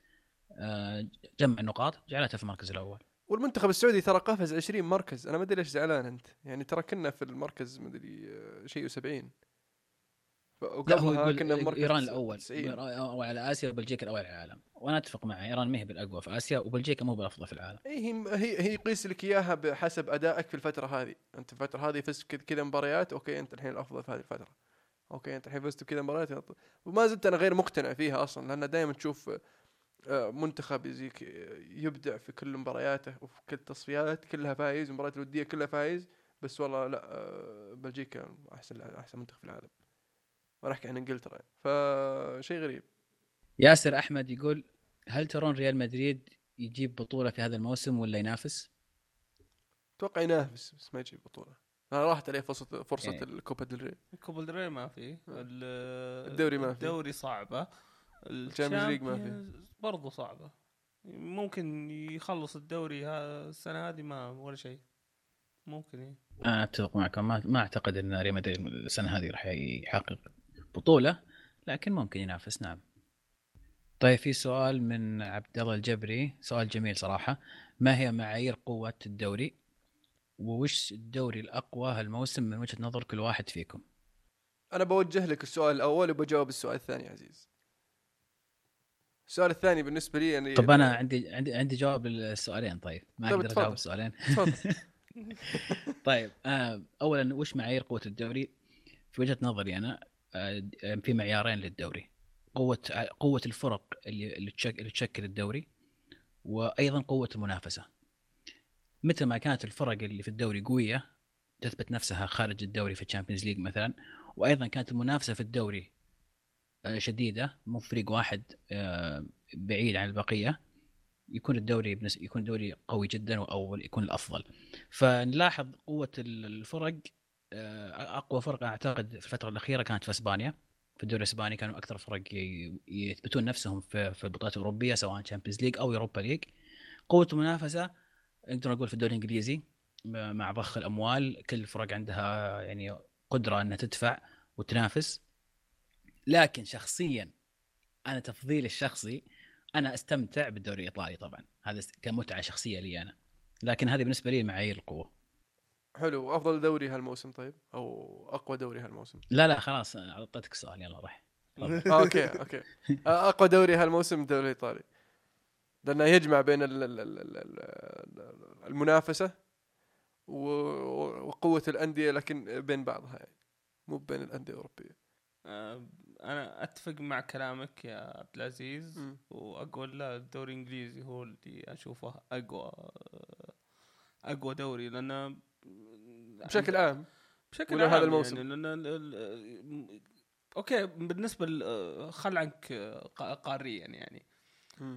جمع النقاط جعلته في المركز الأول. والمنتخب السعودي ترى قفز 20 مركز. أنا ما أدري ليش زعلان أنت. يعني ترى كنا في المركز ما أدري آه، شيء و70 لا هو يقول كنا بمركز إيران الأول 90 أو على آسيا وبلجيكا الأول على العالم. وأنا أتفق معه إيران ما هي بالأقوى في آسيا وبلجيكا مو بالأفضل في العالم. اي هي هي هي يقيس لك إياها بحسب أدائك في الفترة هذه. أنت في الفترة هذه فزت كذا- كذا مباريات okay أنت الحين الأفضل في هذه الفترة. okay أنت الحين فزت بكذا مباريات. وما زلت أنا غير مقتنع فيها أصلا لأن دائما تشوف آه، منتخب يزيك آه، يبدع في كل مبارياته وفي كل التصفيات كلها فايز المباريات الودية كلها فايز بس والله لا آه، بلجيكا أحسن أحسن منتخب في العالم. وأنا أحكي عن إنجلترا. فشيء غريب. ياسر أحمد يقول هل ترون ريال مدريد يجيب بطولة في هذا الموسم ولا ينافس؟ أتوقع ينافس بس ما يجيب بطولة. أنا راحت عليه فرصة فرصة إيه. ال Copa del Rey. Copa del Rey ما في. ال- الدوري ما في. الدوري صعبة. ال Champions League ما في. برضو صعبة ممكن يخلص الدوري ها- السنة هذه ما ولا شيء ممكن إيه. أنا أتفق معكم ما, ما أعتقد إن ريال مدريد السنة هذه راح يحقق بطولة لكن ممكن ينافس نعم. طيب في سؤال من عبد الله الجبري سؤال جميل صراحة ما هي معايير قوة الدوري؟ ووش الدوري الأقوى هالموسم من وجهة نظر كل واحد فيكم؟ أنا بوجه لك السؤال الأول وبجاوب السؤال الثاني يا عزيز السؤال الثاني بالنسبة لي يعني طب أنا عندي عندي عندي جواب للسؤالين طيب. ما طيب أقدر. أجاوب السؤالين. طيب آه اولا وش معايير قوة الدوري؟ في وجهة نظري أنا آه في معيارين للدوري. قوة قوة الفرق اللي اللي تشك- اللي تشكل الدوري وأيضا قوة المنافسة. متى ما كانت الفرق اللي في الدوري قوية تثبت نفسها خارج الدوري في ال Champions League مثلا وأيضا كانت المنافسة في الدوري شديدة. مو فريق واحد آه، بعيد عن البقية. يكون الدوري. يكون الدوري قوي جدا أو يكون الأفضل. فنلاحظ قوة ال- الفرق آه، أقوى فرق أعتقد في الفترة الأخيرة كانت في إسبانيا. في الدوري الإسباني كانوا أكثر فرق يثبتون نفسهم في البطولات الأوروبية سواء Champions League أو Europa League قوة المنافسة نقدر نقول في الدوري الإنجليزي مع ضخ الأموال كل الفرق عندها يعني قدرة إنها تدفع وتنافس. لكن شخصيا أنا تفضيلي الشخصي أنا أستمتع بالدوري الإيطالي طبعا. هذا كمتعة شخصية لي أنا. لكن هذه بالنسبة لي معايير القوة. حلو. افضل دوري هالموسم طيب؟ أو أقوى دوري هالموسم؟ لا لا خلاص أعطيتك السؤال يلا روح. okay okay. أقوى دوري هالموسم الدوري الإيطالي. لأنه يجمع بين ال- ال- ال- ال- ال- المنافسة وقوة الأندية لكن بين بعضها يعني. مو بين الأندية الأوروبية. آه، أنا أتفق مع كلامك يا عبد العزيز. وأقول لا الدوري الإنجليزي هو اللي أشوفه أقوى أقوى دوري لأنه بشكل عام بشكل عام هذا الموسم؟ يعني لأن okay بالنسبة خل عنك قا- قاريا يعني.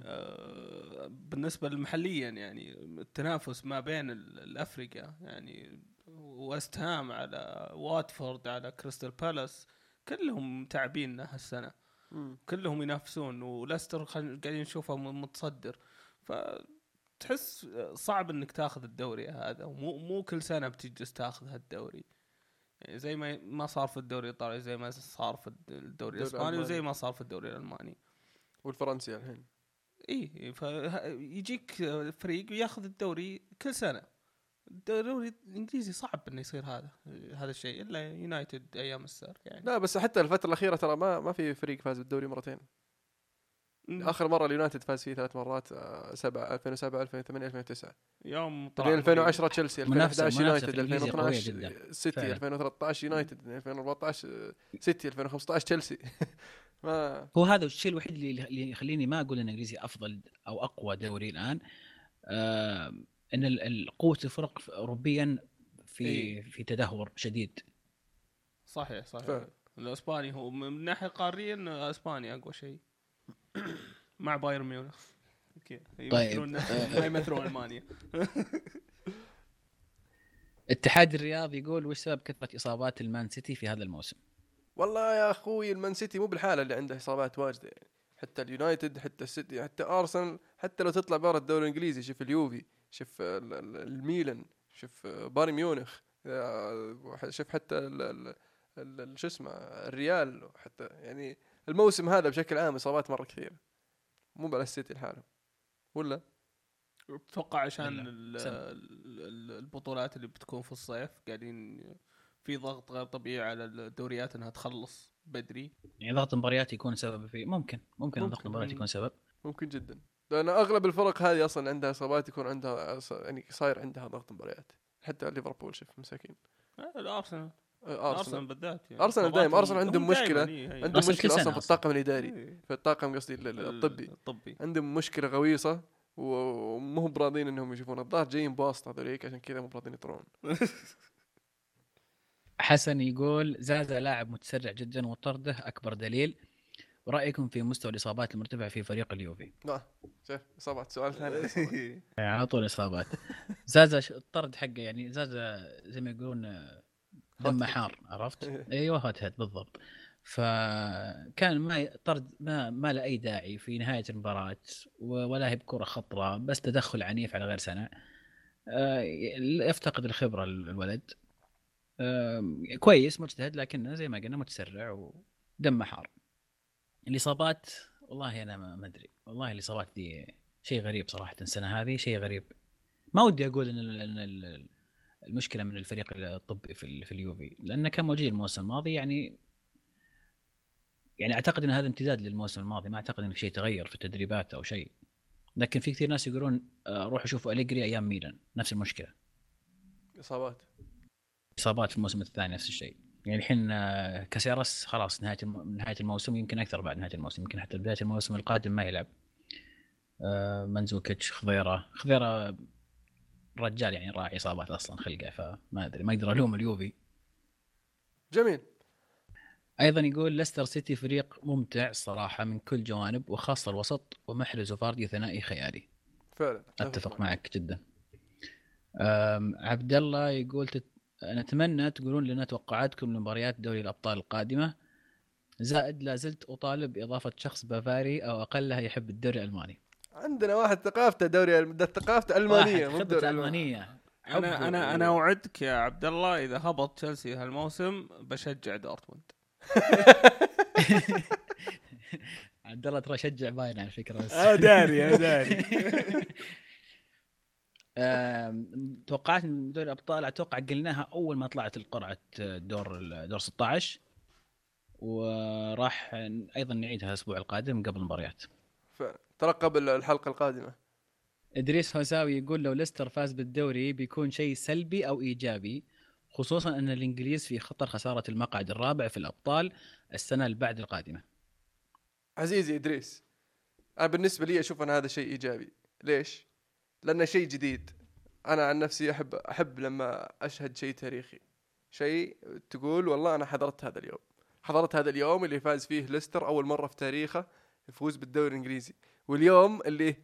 آه، بالنسبة لمحليا يعني التنافس ما بين ال- الافرقه يعني ويست هام على واتفورد على كريستال بالاس كلهم تعبين هالسنة. مم. كلهم ينافسون وليستر خل- قاعدين نشوفه متصدر. فتحس صعب إنك تاخذ الدوري هذا ومو مو كل سنة بتجلس تاخذ هالدوري. يعني زي ما ما صار في الدوري الإيطالي زي ما صار في الدوري الإسباني. وزي ما صار في الدوري الألماني. والفرنسي الحين. اي فيجيك فريق وياخذ الدوري كل سنة. الدوري الإنجليزي صعب إنه يصير هذا هذا الشيء إلا يونايتد أيام ال Sir يعني. لا بس حتى الفترة الأخيرة ترى ما ما في فريق فاز بالدوري مرتين. م. آخر مرة اليونايتد فاز فيه ثلاث مرات آه، سبعة 2007 2008 2009 يوم طلع بعدين 2010 تشيلسي منافسة- 2011 منافسة يونايتد في الإنجليزي قوية 2012 جداً. سيتي فعلاً. 2013 يونايتد 2014 آه، سيتي 2015 تشيلسي. ما هو هذا الشيء الوحيد اللي اللي يخليني ما أقول إن الانجليزي أفضل أو أقوى دوري الآن. آه إن قوة الفرق ف- اوروبيا في إيه. في تدهور شديد صحيح صحيح فعلا. الإسباني هو من ناحية قاريا إسبانيا أقوى شيء مع بايرن ميونخ. يمثلون ما يمثلون ألمانيا اتحاد الرياض يقول وش سبب كثرة إصابات المان سيتي في هذا الموسم؟ والله يا أخوي المان سيتي مو بالحالة اللي عنده إصابات واجدة يعني حتى اليونايتد حتى السيتي حتى أرسنال حتى لو تطلع برا الدوري الإنجليزي شوف اليوفي شوف ال- ال- الميلان شوف بايرن ميونخ آه، شوف حتى ال- ال- ال- ال- شو اسمه الريال حتى يعني الموسم هذا بشكل عام إصابات مرة كثيرة. مو على السيتي لحاله ولا؟ أتوقع عشان البطولات اللي بتكون في الصيف قاعدين في ضغط غير طبيعي على الدوريات إنها تخلص بدري. يعني ضغط المباريات يكون سبب في ممكن ممكن ممكن. ضغط المباريات يكون سبب. ممكن جدا. لأن أغلب الفرق هذه أصلا عندها إصابات يكون عندها يعني صاير عندها ضغط مباريات. حتى ليفربول شوف مساكين. آه، الارسنال آه، أرسنال. أرسنال بالذات يعني. أرسنال إصاباتهم- دايم- أرسنال عندهم إيه. عندهم مشكلة أصلا في. الطاقم الإداري. في الطاقم قصدي ال- ال- الطبي. الطبي. عندهم مشكلة غويصة ومو براضين إنهم يشوفون. الظاهر جايين بواسطة هذوليك عشان كذا مو براضين يطرون. حسن يقول زازا لاعب متسرع جدا وطرده أكبر دليل. ورأيكم في مستوى الإصابات المرتفع في فريق اليوفي؟ لا شوف إصابات سؤال ثاني. يعني على طول إصابات. زازا الطرد حقه يعني زازا زي ما يقولون آه، دمه حار عرفت؟ إيوه هوت هيد بالضبط. فكان ما طرد ما ما له أي داعي في نهاية المباراة ولا هي بكرة خطرة بس تدخل عنيف على غير سنة. آه، يفتقد الخبرة ال- الولد. آه، كويس مجتهد لكنه زي ما قلنا متسرع ودمه حار. الإصابات والله أنا ما أدري. والله الإصابات دي شيء غريب صراحة السنة هذه شيء غريب. ما ودي أقول إن المشكلة من الفريق الطبي في في اليوفي لأنه كان موجود الموسم الماضي يعني يعني أعتقد إن هذا امتداد للموسم الماضي. ما أعتقد إن في شيء تغير في التدريبات أو شيء. لكن في كثير ناس يقولون آه، روحوا شوفوا أليجري أيام ميلان. نفس المشكلة. إصابات. إصابات في الموسم الثاني نفس الشيء. يعني الحين آه، كاسيراس خلاص نهاية. نهاية الموسم يمكن أكثر بعد نهاية الموسم يمكن حتى بداية الموسم القادم ما يلعب. آه، منزوكيتش خضيرة خضيرة رجال يعني راعي إصابات أصلا خلقه فما أدري ما أقدر ألوم اليوفي. جميل. أيضا يقول ليستر سيتي فريق ممتع صراحة من كل جوانب وخاصة الوسط ومحرز وفاردي ثنائي خيالي. فعلا. أتفق معك. جدا. عبد الله يقول تت... نتمنى تقولون لنا توقعاتكم لمباريات دوري الأبطال القادمة. زائد لا زلت أطالب باضافه شخص بافاري أو أقلها يحب الدوري الألماني. عندنا واحد ثقافته دوري ثقافته ألمانية واحد مو. ألمانية. أنا أنا أنا أوعدك يا عبد الله إذا هبط تشيلسي هالموسم بشجع دورتموند. عبد الله ترى شجع باين على فكرة بس. داري أنا داري. أم، توقعات من دوري الأبطال أتوقع قلناها أول ما طلعت القرعة دور دور 16 وراح أيضا نعيدها الأسبوع القادم قبل المباريات. فعلا ترقب ال- الحلقة القادمة. إدريس هوساوي يقول لو ليستر فاز بالدوري بيكون شيء سلبي أو إيجابي خصوصا أن الإنجليز في خطر خسارة المقعد الرابع في الأبطال السنة اللي بعد القادمة. عزيزي إدريس أنا بالنسبة لي أشوف أن هذا شيء إيجابي. ليش؟ لأنه شيء جديد. أنا عن نفسي احب أحب لما أشهد شيء تاريخي. شيء تقول والله أنا حضرت هذا اليوم. حضرت هذا اليوم اللي فاز فيه ليستر أول مرة في تاريخه يفوز بالدوري الإنجليزي. واليوم اللي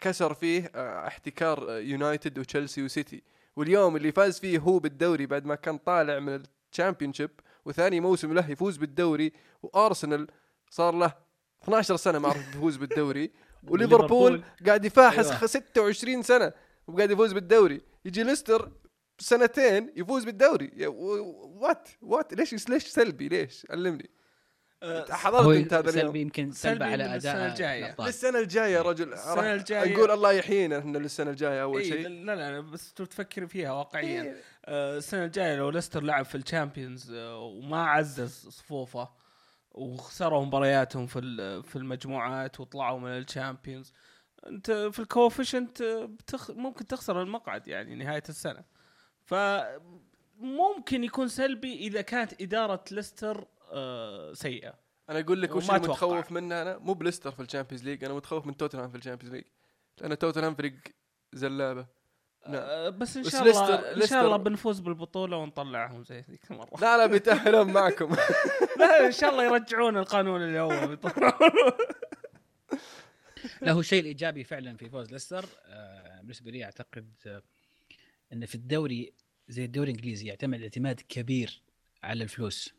كسر فيه آه، احتكار آه، يونايتد وتشيلسي وسيتي. واليوم اللي فاز فيه هو بالدوري بعد ما كان طالع من ال Championship وثاني موسم له يفوز بالدوري وأرسنال صار له 12 سنة ما عرف يفوز بالدوري. وليفربول قاعد يفاحص أيوة. أيوة. 26 سنة وقاعد يفوز بالدوري. يجي ليستر سنتين يفوز بالدوري. what what ليش ليش سلبي؟ ليش؟ علمني. آه، حضرت أنت هذا اليوم. سلبي يمكن سلبي على أداء الجاية. الأبطال. للسنة الجاية يا رجل. السنة راح الجاية- نقول الله يحيينا إحنا للسنة الجاية أول إيه، شيء. لا لا بس تفكر فيها واقعيا. إيه. آه، السنة الجاية لو ليستر لعب في ال Champions آه، وما عزز صفوفه وخسروا مبارياتهم في في المجموعات وطلعوا من الشامبيونز. انت في الكوفيشنت بتخ... ممكن تخسر المقعد يعني نهاية السنة. فممكن يكون سلبي إذا كانت إدارة ليستر آه، سيئة. أنا أقول لك وش. متخوف منه أنا؟ مو بليستر في ال Champions League أنا متخوف من توتنهام في ال Champions League. لأن توتنهام فريق زلابة. نعم. آه، بس إن شاء الله ليستر- إن شاء الله بنفوز بالبطولة ونطلعهم زي ذيك المرة. لا لا بيتاهلون معكم. لا إن شاء الله يرجعون القانون اللي هو لا هو الشيء الإيجابي فعلا في فوز ليستر آه، بالنسبة لي أعتقد آه، إن في الدوري زي الدوري الإنجليزي يعتمد اعتماد كبير على الفلوس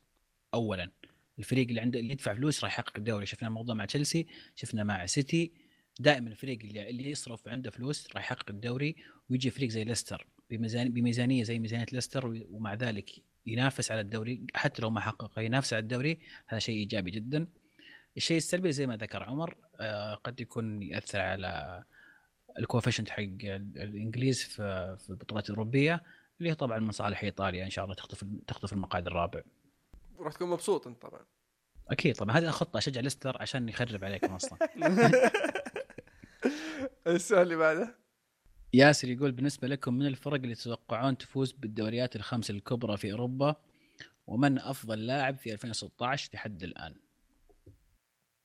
اولا. الفريق اللي عنده اللي يدفع فلوس راح يحقق الدوري. شفنا الموضوع مع تشيلسي شفنا مع سيتي دائما الفريق اللي اللي يصرف عنده فلوس راح يحقق الدوري ويجي فريق زي ليستر بميزان بميزانية زي ميزانية ليستر ومع ذلك ينافس على الدوري حتى لو ما حقق ينافس على الدوري هذا شيء إيجابي جدا. الشيء السلبي زي ما ذكر عمر آه، قد يكون يأثر على الكوفيشنت حق ال- الإنجليز في في البطولات الأوروبية اللي هي طبعا من صالح إيطاليا إن شاء الله تخطف تخطف المقعد الرابع. راح تكون مبسوط أنت طبعا. أكيد طبعا. هذه خطه أشجع ليستر عشان يخرب عليكم أصلا. السؤال اللي بعده. ياسر يقول بالنسبة لكم من الفرق اللي تتوقعون تفوز بالدوريات الخمس الكبرى في أوروبا؟ ومن أفضل لاعب في 2016 لحد الآن؟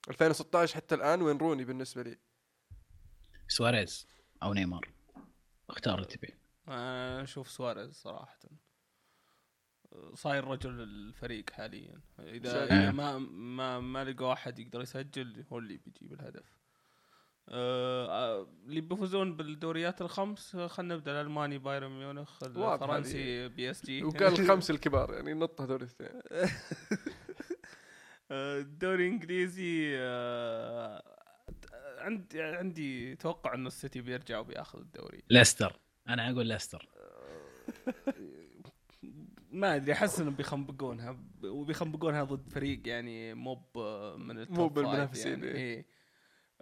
2016 حتى الآن؟ وين روني بالنسبة لي؟ سواريز أو نيمار؟ اختار اللي تبي أنا أشوف سواريز صراحة. صاير رجل الفريق حاليا. إذا. إذا ما ما ما لقوا احد يقدر يسجل هو اللي بيجيب الهدف. اللي بيفوزون بالدوريات الخمس آه، خلينا نبدأ الألماني بايرن ميونخ الفرنسي PSG. وقال الخمس الكبار يعني نط هذول الاثنين. آه، الدوري الإنجليزي آه، عندي عندي توقع إنه السيتي بيرجع وبياخذ الدوري. ليستر. أنا أقول ليستر. ما أدري أحس إنهم بيخنبقونها وبيخنبقونها ضد فريق يعني مو ب- من ال top مو بالمنافسين، يعني. إيه.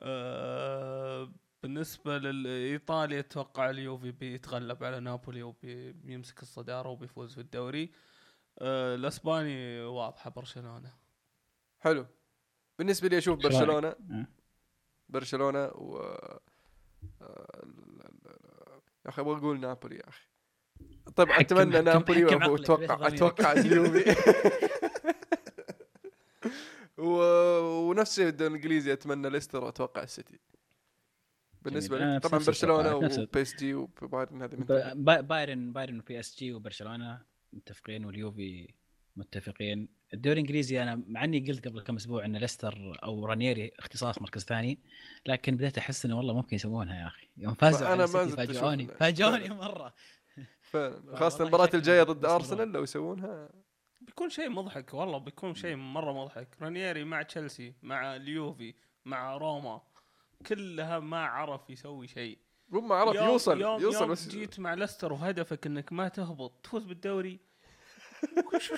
آه بالنسبة لايطاليا أتوقع اليوفي بيتغلب على نابولي وبيمسك الصدارة وبيفوز في الدوري آه الأسباني واضحة برشلونة حلو بالنسبة لي أشوف؟ برشلونة أه. برشلونة و آه، يا أخي أبغى أقول نابولي يا أخي طيب أتمنى نابولي واتوقع؟ أتوقع اليوفي و... ونفس الشيء الدوري الإنجليزي أتمنى ليستر وأتوقع السيتي. بالنسبة لي. نفس طبعا نفس برشلونة نفس ال- و PSG وبايرن هذه بايرن بايرن و PSG وبرشلونة متفقين واليوفي متفقين. الدوري الإنجليزي أنا مع إني قلت قبل كم أسبوع إن ليستر أو رانييري اختصاص مركز ثاني لكن بديت أحس إنه والله ممكن يسوونها يا أخي. يوم فازوا على ما فاجئوني. فاجئوني مرة. فعلا. خاصة المباراة الجاية ضد أرسنال لو يسوونها بيكون شيء مضحك والله بيكون شيء مرة مضحك. رانييري مع تشيلسي مع اليوفي مع روما كلها ما عرف يسوي شيء. مو ما عرف يوم- يوصل يوم يوصل يوم بس جيت مع ليستر وهدفك إنك ما تهبط تفوز بالدوري. وش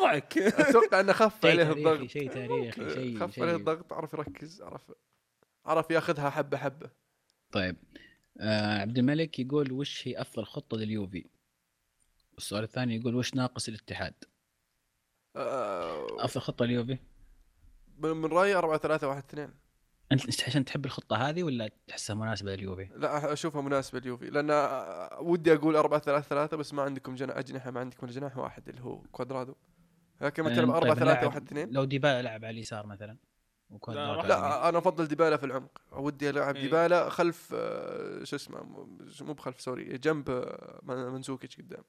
وضعك؟ أتوقع إنه خف عليه الضغط. شيء تاريخي شيء خف عليه الضغط عرف يركز عرف عرف ياخذها حبة حبة. طيب. آه عبد الملك يقول وش هي أفضل خطة لليوفي؟ السؤال الثاني يقول وش ناقص الاتحاد؟ افضل خطة لليوفي من من رأيي 4 3 1 2 أنت عشان تحب الخطة هذه ولا تحسها مناسبة لليوفي؟ لا أشوفها مناسبة اليوفي لأن ودي أقول 4 3 3 بس ما عندكم جناح أجنحة ما عندكم جناح واحد اللي هو كوادرادو. لكن مثلا يعني 4 طيب 3 اللاعب- 1 2 لو ديبالا لعب على اليسار مثلا وكوادرادو لا،. لا أنا أفضل ديبالا في العمق. ودي ألعب إيه. ديبالا خلف آه، شو اسمه مو بخلف سوري جنب آه، من- منزوكيتش قدام.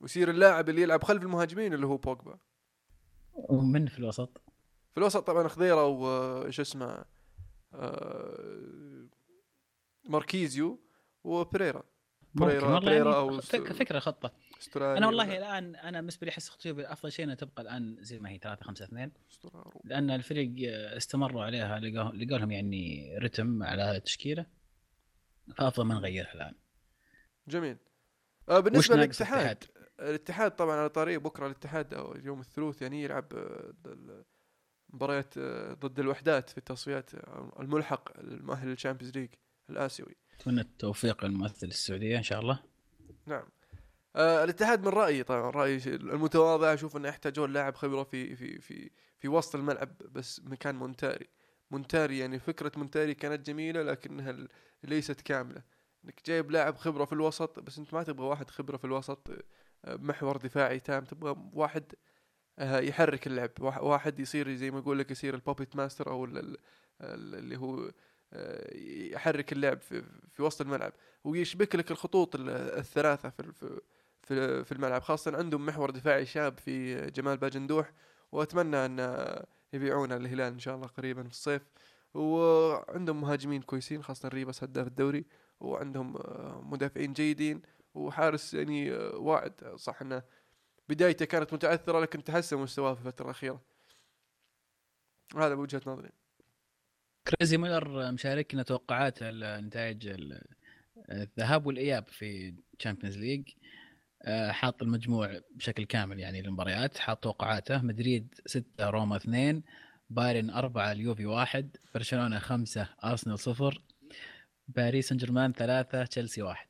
ويصير اللاعب اللي يلعب خلف المهاجمين اللي هو بوجبا. ومن في الوسط. في الوسط طبعا خضيرة وش اسمه آه، ماركيزيو وبريرا. بريرا والله بريرا يعني أو فك- فكرة خطة. أسترالي أنا والله ولا؟ الآن أنا بالنسبة لي أحس خطوه أفضل شيء انها تبقى الآن زي ما هي 3 5 2 أسترالي. لأن الفريق استمروا عليها لقوا لهم يعني رتم على التشكيله فأفضل ما نغيرها الآن. جميل. آه بالنسبة للاتحاد؟ الاتحاد طبعا على طريق بكرة الاتحاد أو يوم الثلاث يعني يلعب آه، مباريات آه، ضد الوحدات في التصفيات آه، الملحق المؤهل لل Champions League الآسيوي. أتمنى التوفيق للممثل السعودية إن شاء الله. نعم. آه الاتحاد من رأيي طبعا رأيي المتواضع أشوف إنه يحتاجون لاعب خبرة في في في في وسط الملعب بس مكان مونتاري. مونتاري يعني فكرة مونتاري كانت جميلة لكنها ليست كاملة. إنك جايب لاعب خبرة في الوسط بس أنت ما تبغى واحد خبرة في الوسط محور دفاعي تام تبغى واحد آه، يحرك اللعب واح- واحد يصير زي ما أقول لك يصير ال puppet master أو ال- ال- ال- اللي هو آه، يحرك اللعب في, في وسط الملعب. ويشبك لك الخطوط ال- الثلاثة في في في الملعب. خاصة عندهم محور دفاعي شاب في جمال باجندوح وأتمنى أن يبيعونه للهلال إن شاء الله قريبا في الصيف. وعندهم مهاجمين كويسين خاصة ريبس هداف الدوري وعندهم آه، مدافعين جيدين. وحارس يعني آه، واعد صح إنه بدايته كانت متعثره لكن تحسن مستواه في الفترة الأخيرة. هذا بوجهة نظري. كريزي ميلر مشاركنا توقعات النتائج ال- الذهاب والإياب في Champions League آه، حاط المجموع بشكل كامل يعني للمباريات. حاط توقعاته. مدريد 6 روما 2 بايرن 4 اليوفي 1 برشلونة 5 أرسنال 0 باريس سان جيرمان 3 تشيلسي 1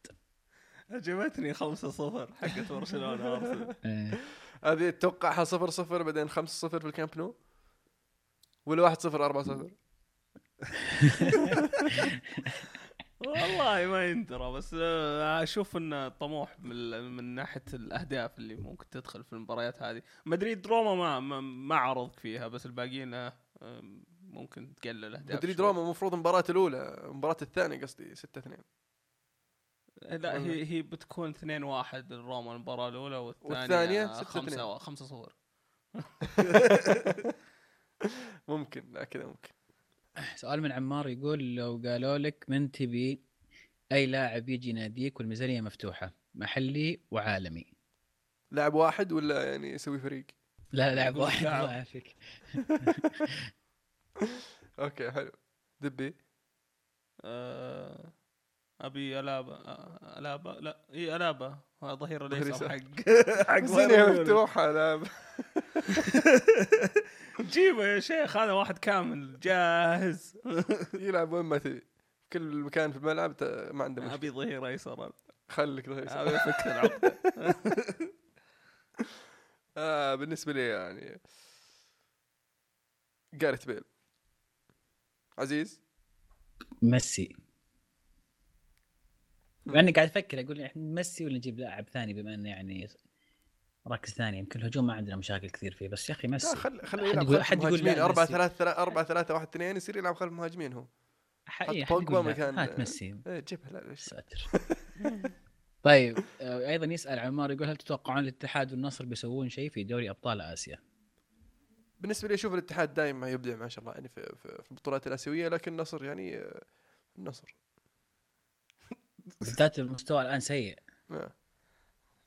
عجبتني 5 0 حقت برشلونة ارسنال آه، هذه تتوقعها 0 0 بعدين 5 0 في الكامب نو؟ ولا 1 0 4 0 والله ما يندرى بس آه، أشوف انه طموح من, من ناحية الأهداف اللي ممكن تدخل في المباريات هذه. مدريد روما ما ما, ما عرضك فيها بس الباقيين آه، ممكن تقلل اهداف مدريد. روما المفروض المباراة الأولى المباراة الثانية قصدي 6 2 لا هي هي بتكون 2 1 لروما المباراة الأولى والثانية والثانية 5 6-2. 5 0 ممكن لا كذا ممكن. سؤال من عمار يقول لو قالوا لك من تبي أي لاعب يجي ناديك والميزانية مفتوحة محلي وعالمي؟ لاعب واحد ولا يعني يسوي فريق؟ لا لاعب واحد. الله يعافيك أوكي حلو. دبي؟ آه، أبي ألابا ألابا لا إي ألابا. هذا ظهير يسار. حق. حق ميونخ. مفتوحة لاعب جيبه يا شيخ هذا واحد كامل جاهز. يلعب وين ما تبي. كل مكان في الملعب ما عنده مشكلة. أبي ظهير أيسر. خليك ظهير. يسار. ابي افك آه بالنسبة لي يعني جاريث بيل. عزيز؟ ميسي. مع إني قاعد أفكر أقول إحنا ميسي ولا نجيب لاعب ثاني بما إنه يعني ركز ثاني؟ يمكن الهجوم ما عندنا مشاكل كثير فيه بس يا أخي ميسي. خل خليه يلعب يقول- خلف المهاجمين. لا 4 ميسي. 3 4 3 1 2 يصير يلعب خلف المهاجمين هو. حط بوجبا. مكان- هات ميسي. إيه جيبها. لا ساتر. طيب آه، أيضا يسأل عمار يقول هل تتوقعون الاتحاد والنصر بيسوون شيء في دوري أبطال آسيا؟ بالنسبة لي أشوف الاتحاد دائما يبدع ما شاء الله يعني في, في, في البطولات الآسيوية لكن النصر يعني آه، النصر. بالذات المستوى الآن سيء آه.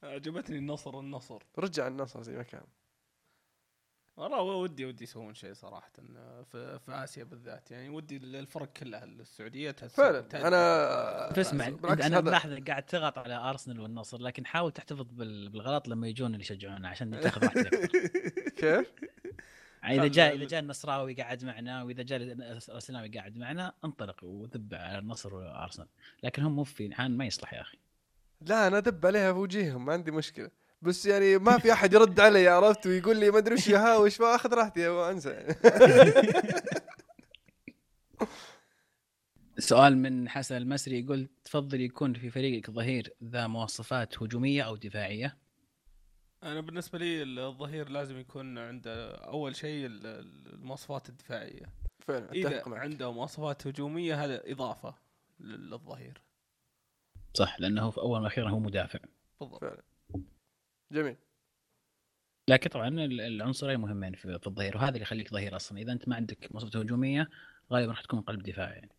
عجبتني النصر النصر رجع النصر زي ما كان والله ودي ودي يسوون شيء صراحة في, في آسيا بالذات يعني ودي الفرق كلها السعودية تهز- فعلا أنا تسمع أنا ملاحظ انك قاعد تضغط على أرسنال والنصر لكن حاول تحتفظ بال- بالغلط لما يجون اللي يشجعونا عشان تاخذ راحتك أكثر. كيف؟ يعني إذا جاء إذا جاء النصراوي قاعد معنا وإذا جاء الأرسناوي قاعد معنا انطلق وذب على النصر وأرسنال. لكن هم مو في حان ما يصلح يا أخي. لا أنا ادب عليها في وجيههم ما عندي مشكلة. بس يعني ما في أحد يرد علي عرفت؟ ويقول لي ما أدري وش يهاوش فاخذ راحتي وانسى سؤال من حسن المسري يقول تفضل يكون في فريقك ظهير ذا مواصفات هجومية أو دفاعية؟ أنا بالنسبة لي الظهير لازم يكون عنده أول شيء ال- ال- المواصفات الدفاعية. فعلا إذا معك. عنده مواصفات هجومية هذا إضافة لل- للظهير. صح لأنه في أول وأخيرا هو مدافع. بالضبط. فعلا. جميل. لكن طبعا ال- العنصرين مهمين في في الظهير وهذا اللي يخليك ظهير أصلا. إذا أنت ما عندك مواصفات هجومية غالبا راح تكون قلب دفاع يعني.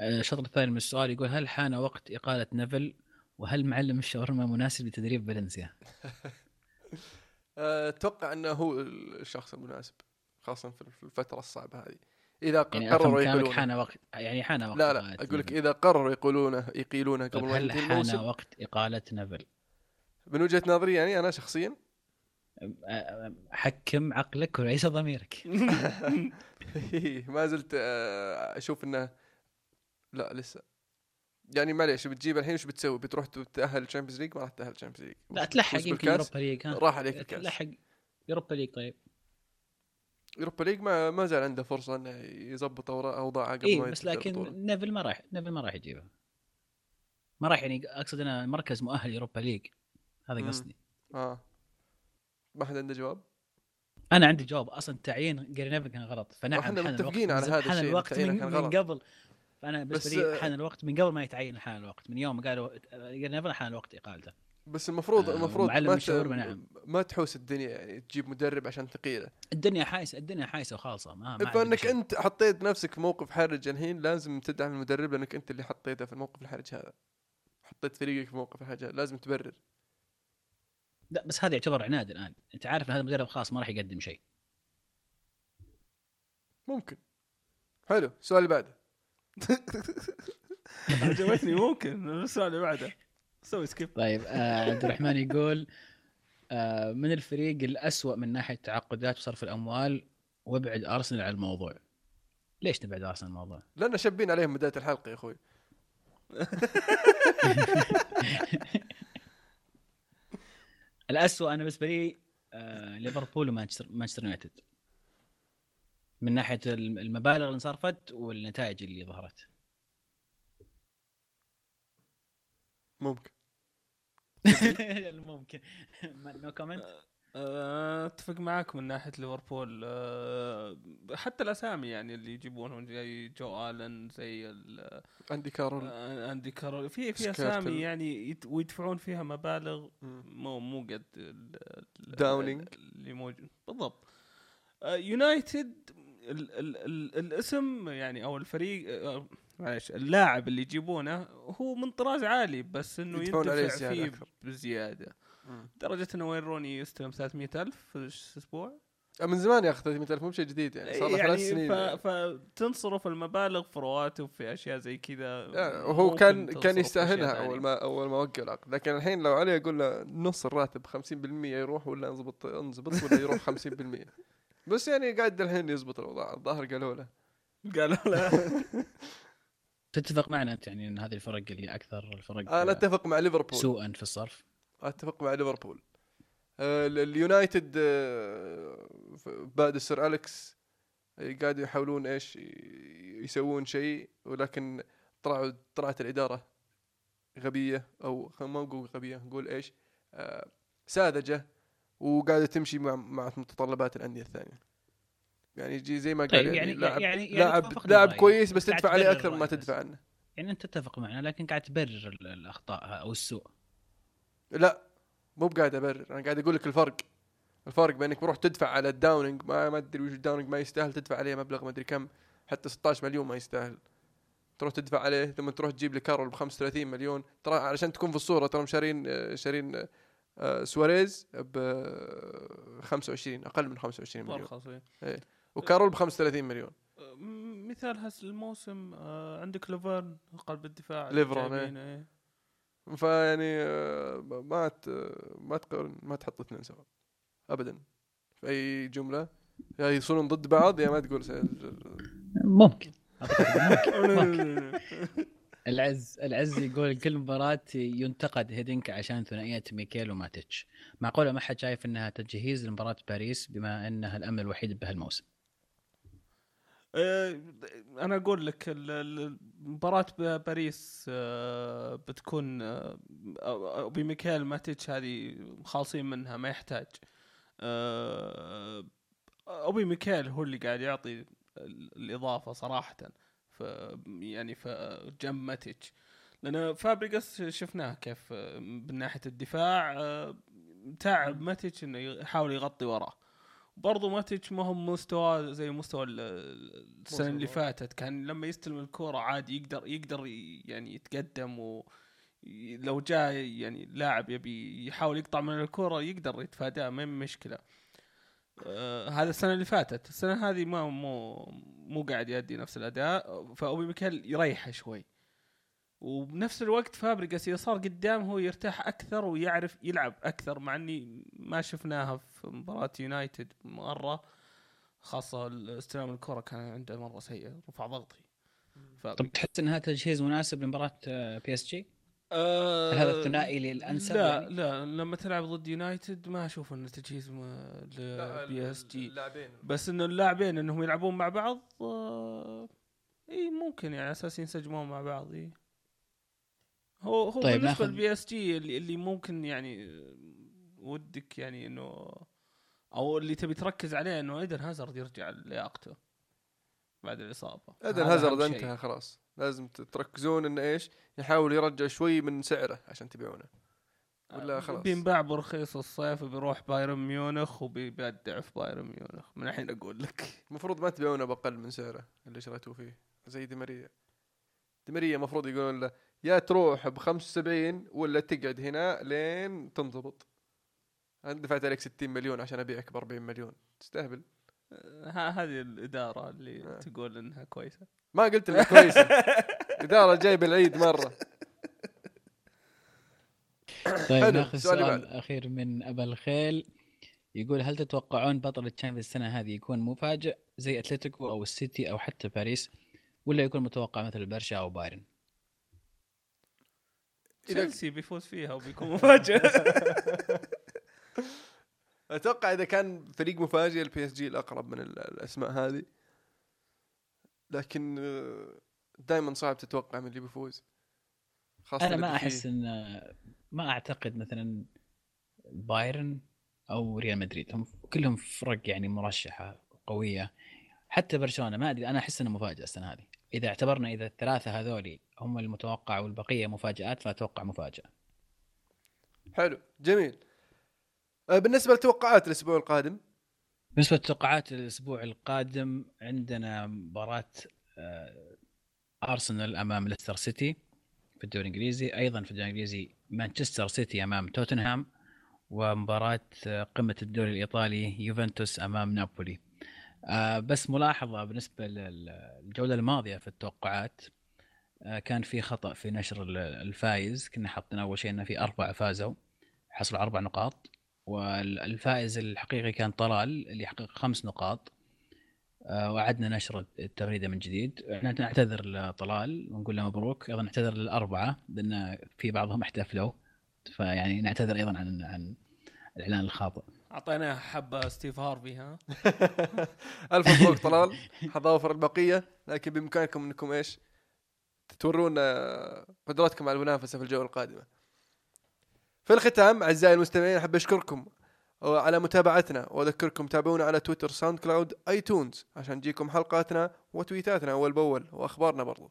الشطر الثاني من السؤال يقول هل حان وقت إقالة نيفل وهل معلم الشاورما مناسب لتدريب فالنسيا؟ أه، أتوقع أنه هو الشخص المناسب خاصة في الفترة الصعبة هذه إذا يعني قرروا يقيلونه حان وقت يعني حان وقت لا لا أقول لك. إذا قرروا يقولونه يقيلونه قبل طيب ما هل حان الموسم وقت إقالة نيفل؟ من وجهة نظري يعني أنا شخصيا حكم عقلك وليس ضميرك ما زلت أه، أشوف إنه لا لسه يعني معليش بتجيب الحين وش بتسوي؟ بتروح تتاهل ال Champions League ما راح تتاهل ال Champions League لا تلحق يمكن Europa League ها. راح عليك الكاس. تلحق Europa League طيب. Europa League ما ما زال عنده فرصة إنه يظبط أوضاعه قبل اي ما بس. لكن نيفل ما راح نيفل ما راح يجيبه. ما راح يعني أقصد أنا مركز مؤهل Europa League هذا. قصدي. آه. ما حد عنده جواب؟ أنا عندي جواب. أصلا تعيين جاري نيفل كان غلط. فنعم إحنا متفقين على هذا الشيء، الوقت من, من. قبل. فأنا بس، بالنسبة لي حان الوقت من قبل ما يتعين حان الوقت من يوم قالوا نيفل حان الوقت إقالته. بس المفروض آه، المفروض ما نعم. ما تحوس الدنيا يعني تجيب مدرب عشان ثقيلة. الدنيا حايسه الدنيا حايسة وخالصة ما, ما فانك. أنت حطيت نفسك في موقف حرج الحين لازم تدعم المدرب لأنك أنت اللي حطيته في الموقف الحرج هذا. حطيت فريقك في موقف الحرج هذا لازم تبرر. لا بس هذا يعتبر عناد الآن. أنت عارف إن هذا المدرب خلاص ما راح يقدم شيء. ممكن. حلو السؤال اللي بعده. عجبتني ممكن. السؤال اللي بعده. سوي skip طيب آه عبد الرحمن يقول آه من الفريق الأسوأ من ناحية تعاقدات وصرف الأموال؟ وابعد أرسنال عن الموضوع. ليش نبعد أرسنال عن الموضوع؟ لأن شابين عليهم من بداية الحلقة يا أخوي. الأسوأ أنا بالنسبة لي آه ليفربول ومانشستر مانشستر يونايتد. من ناحية الم- المبالغ اللي انصرفت والنتائج اللي ظهرت. ممكن. ممكن. no comment آه، أتفق معك من ناحية ليفربول. آه، حتى الأسامي يعني اللي يجيبونهم زي جو آلن زي ال- أندي كارول. آه، أندي كارول. في في. أسامي يعني يت- ويدفعون فيها مبالغ. مو مو قد داونينج. اللي موجود. بالضبط. آه، يونايتد ال ال ال الاسم يعني أو الفريق آه، معلش اللاعب اللي يجيبونه هو من طراز عالي بس إنه يدفع فيه. بزيادة. لدرجه إنه وين روني يستلم 300 ألف في أسبوع من زمان ياخذ 300 ألف مو بشيء جديد يعني صار له ثلاث سنين ف... فتنصرف المبالغ في رواتب في أشياء زي كذا يعني ممكن كان كان يستاهلها أول. ما أول ما وقع العقد لكن الحين لو عليه أقول له نص الراتب 50% يروح ولا انضبط انضبط ولا يروح 50% بس يعني قاعد الحين يزبط الاوضاع الظاهر قالوا له. قالوا لا تتفق معنا أنت يعني إن هذه الفرق اللي أكثر الفرق أنا أتفق مع ليفربول. سوءا في الصرف؟ أتفق مع ليفربول. ال- اليونايتد آه، بعد السر أليكس آه، قاعدوا يحاولون إيش يسوون شيء ولكن طلعوا طلعت الإدارة غبية أو ما نقول غبية نقول إيش آه، ساذجة. وقاعده تمشي مع مع متطلبات الأندية الثانية. يعني يجي زي ما قال طيب، يعني, يعني- لاعب يعني- يعني لاعب توافقنا لاعب. كويس بس تدفع عليه أكثر بس. تدفع عنه. يعني أنت تتفق معنا لكن قاعد تبرر ال- الأخطاء أو السوء. لا مو بقاعد أبرر. أنا قاعد أقول لك الفرق. الفرق بينك بروح تدفع على الداونينج ما ما أدري وش الداونينج ما يستاهل تدفع عليه مبلغ ما أدري كم حتى 16 مليون ما يستاهل. تروح تدفع عليه ثم تروح تجيب لي كارول ب 35 مليون. ترى علشان تكون في الصورة ترى شارين شارين سواريز ب آه، 25 أقل من 25 مليون. أرخص إيه. وكارول ب 35 مليون. آه، مثال هذا الموسم آه، عندك لوفرن قلب الدفاع لوفرين، إيه. فيعني آه، ما ت- ما تقارن ما تحط اثنين سوا. ابدا. في أي جملة؟ يا يصيرون ضد بعض يا ما تقول ممكن. العز العز يقول كل مباراة ينتقد هيدنك عشان ثنائية ميكيل وماتيتش. معقولة ما حد شايف إنها تجهيز لمباراة باريس بما إنها الأمل الوحيد بهالموسم؟ آه، أنا أقول لك ب- باريس آه، بتكون آه، بميكيل ماتيتش هذه خالصين منها ما يحتاج. آه، اوبي ميكيل هو اللي قاعد يعطي ال- الإضافة صراحة. ف يعني ف جنب ماتيتش لأن فابريجاس شفناه كيف من ناحية الدفاع تعب ماتيتش إنه يحاول يغطي وراه. برضو ماتيتش ما هو مستوى زي مستوى ال- السنة اللي. فاتت. كان لما يستلم الكوره عادي يقدر يقدر يعني يتقدم و لو جاء يعني لاعب يبي يحاول يقطع من الكوره يقدر يتفاداه ما مشكلة. آه هذا السنة اللي فاتت. السنة هذه ما مو مو قاعد يؤدي نفس الأداء. فأوبي ميكيل يريحه شوي. وبنفس الوقت فابريجاس اذا صار قدام هو يرتاح أكثر ويعرف يلعب أكثر مع إني ما شفناها في مباراة يونايتد مرة. خاصة استلام الكرة كان عنده مرة سيء رفع ضغطي. طب تحس ان هذا تجهيز مناسب لمباراة PSG؟ آه هل هذا الثنائي الانسب لا يعني؟ لا لما تلعب ضد يونايتد ما أشوف انه تجهيز ل PSG بس انه اللاعبين إنهم يلعبون مع بعض آه إي ممكن يعني على أساس ينسجمون مع بعض إي. هو هو طيب، بالنسبة لل PSG اللي, اللي ممكن يعني آه، ودك يعني إنه أو اللي تبي تركز عليه إنه إيدن هازارد يرجع لياقته بعد الإصابة. إيدن هازارد. انتهى خلاص. لازم تركزون انه إيش؟ يحاول يرجع شوي من سعره عشان تبيعونه. ولا خلاص؟ بينباع برخيص الصيف وبيروح بايرن ميونخ وبيبدع في بايرن ميونخ. من الحين أقول لك. المفروض ما تبيعونه بأقل من سعره اللي شريتوه فيه. زي دي ماريا. دي ماريا المفروض يقولون له يا تروح ب 75 ولا تقعد هنا لين تنضبط. أنا دفعت عليك 60 مليون عشان أبيعك ب 40 مليون. تستهبل. هذه الإدارة اللي آه. تقول إنها كويسة. ما قلت إنها كويسة. إدارة جايبه العيد مرة. طيب ناخذ سؤال أخير من أبا الخيل. يقول هل تتوقعون بطل ال Champions السنة هذه يكون مفاجئ زي أتلتيكو أو السيتي أو حتى باريس ولا يكون متوقع مثل برشا أو بايرن؟ تشيلسي بيفوز فيها وبيكون مفاجئ. أتوقع إذا كان فريق مفاجئ ال PSG الأقرب من ال- الأسماء هذه. لكن دائما صعب تتوقع من اللي بيفوز. خاصة أنا ما أحس إن ما أعتقد مثلا بايرن أو ريال مدريد. هم كلهم فرق يعني مرشحة قوية. حتى برشلونة ما أدري أنا أحس إنه مفاجأة السنة هذه. إذا اعتبرنا إذا الثلاثة هذولي هم المتوقع والبقية مفاجآت فأتوقع مفاجأة. حلو جميل. آه، بالنسبة للتوقعات الأسبوع القادم. بالنسبة للتوقعات الأسبوع القادم عندنا مباراة آه، أرسنال أمام ليستر سيتي في الدوري الإنجليزي أيضا في الدوري الإنجليزي مانشستر سيتي أمام توتنهام ومباراة آه، قمة الدوري الإيطالي يوفنتوس أمام نابولي. آه، بس ملاحظة بالنسبة للجولة الماضية في التوقعات آه، كان في خطأ في نشر ال- الفايز كنا حاطين أول شيء إنه في أربعة فازوا حصلوا أربع نقاط. والفائز الحقيقي كان طلال اللي حقق خمس نقاط. آه، وعدنا نشر التغريده من جديد. إحنا نعتذر لطلال ونقول له مبروك. أيضا نعتذر للأربعة لأن في بعضهم احتفلوا فيعني نعتذر أيضا عن عن الإعلان الخاطئ. أعطيناه حبه ستيف هارفي ها؟ ألف مبروك طلال. حظ أوفر البقية. لكن بإمكانكم أنكم إيش؟ تورونا قدراتكم على المنافسة في الجولة القادمة. في الختام أعزائي المستمعين أحب أشكركم على متابعتنا وأذكركم تابعونا على تويتر SoundCloud iTunes عشان تجيكم حلقاتنا وتويتاتنا اول باول وأخبارنا برضو.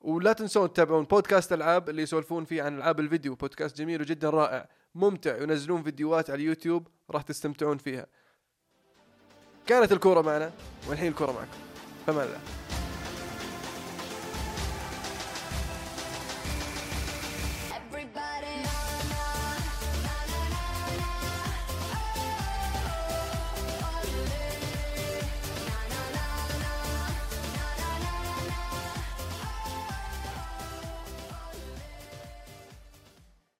ولا تنسون تتابعون بودكاست ألعاب اللي يسولفون فيه عن ألعاب الفيديو بودكاست جميل وجدا رائع ممتع ينزلون فيديوهات على اليوتيوب راح تستمتعون فيها. كانت الكورة معنا والحين الكورة معكم. فما الله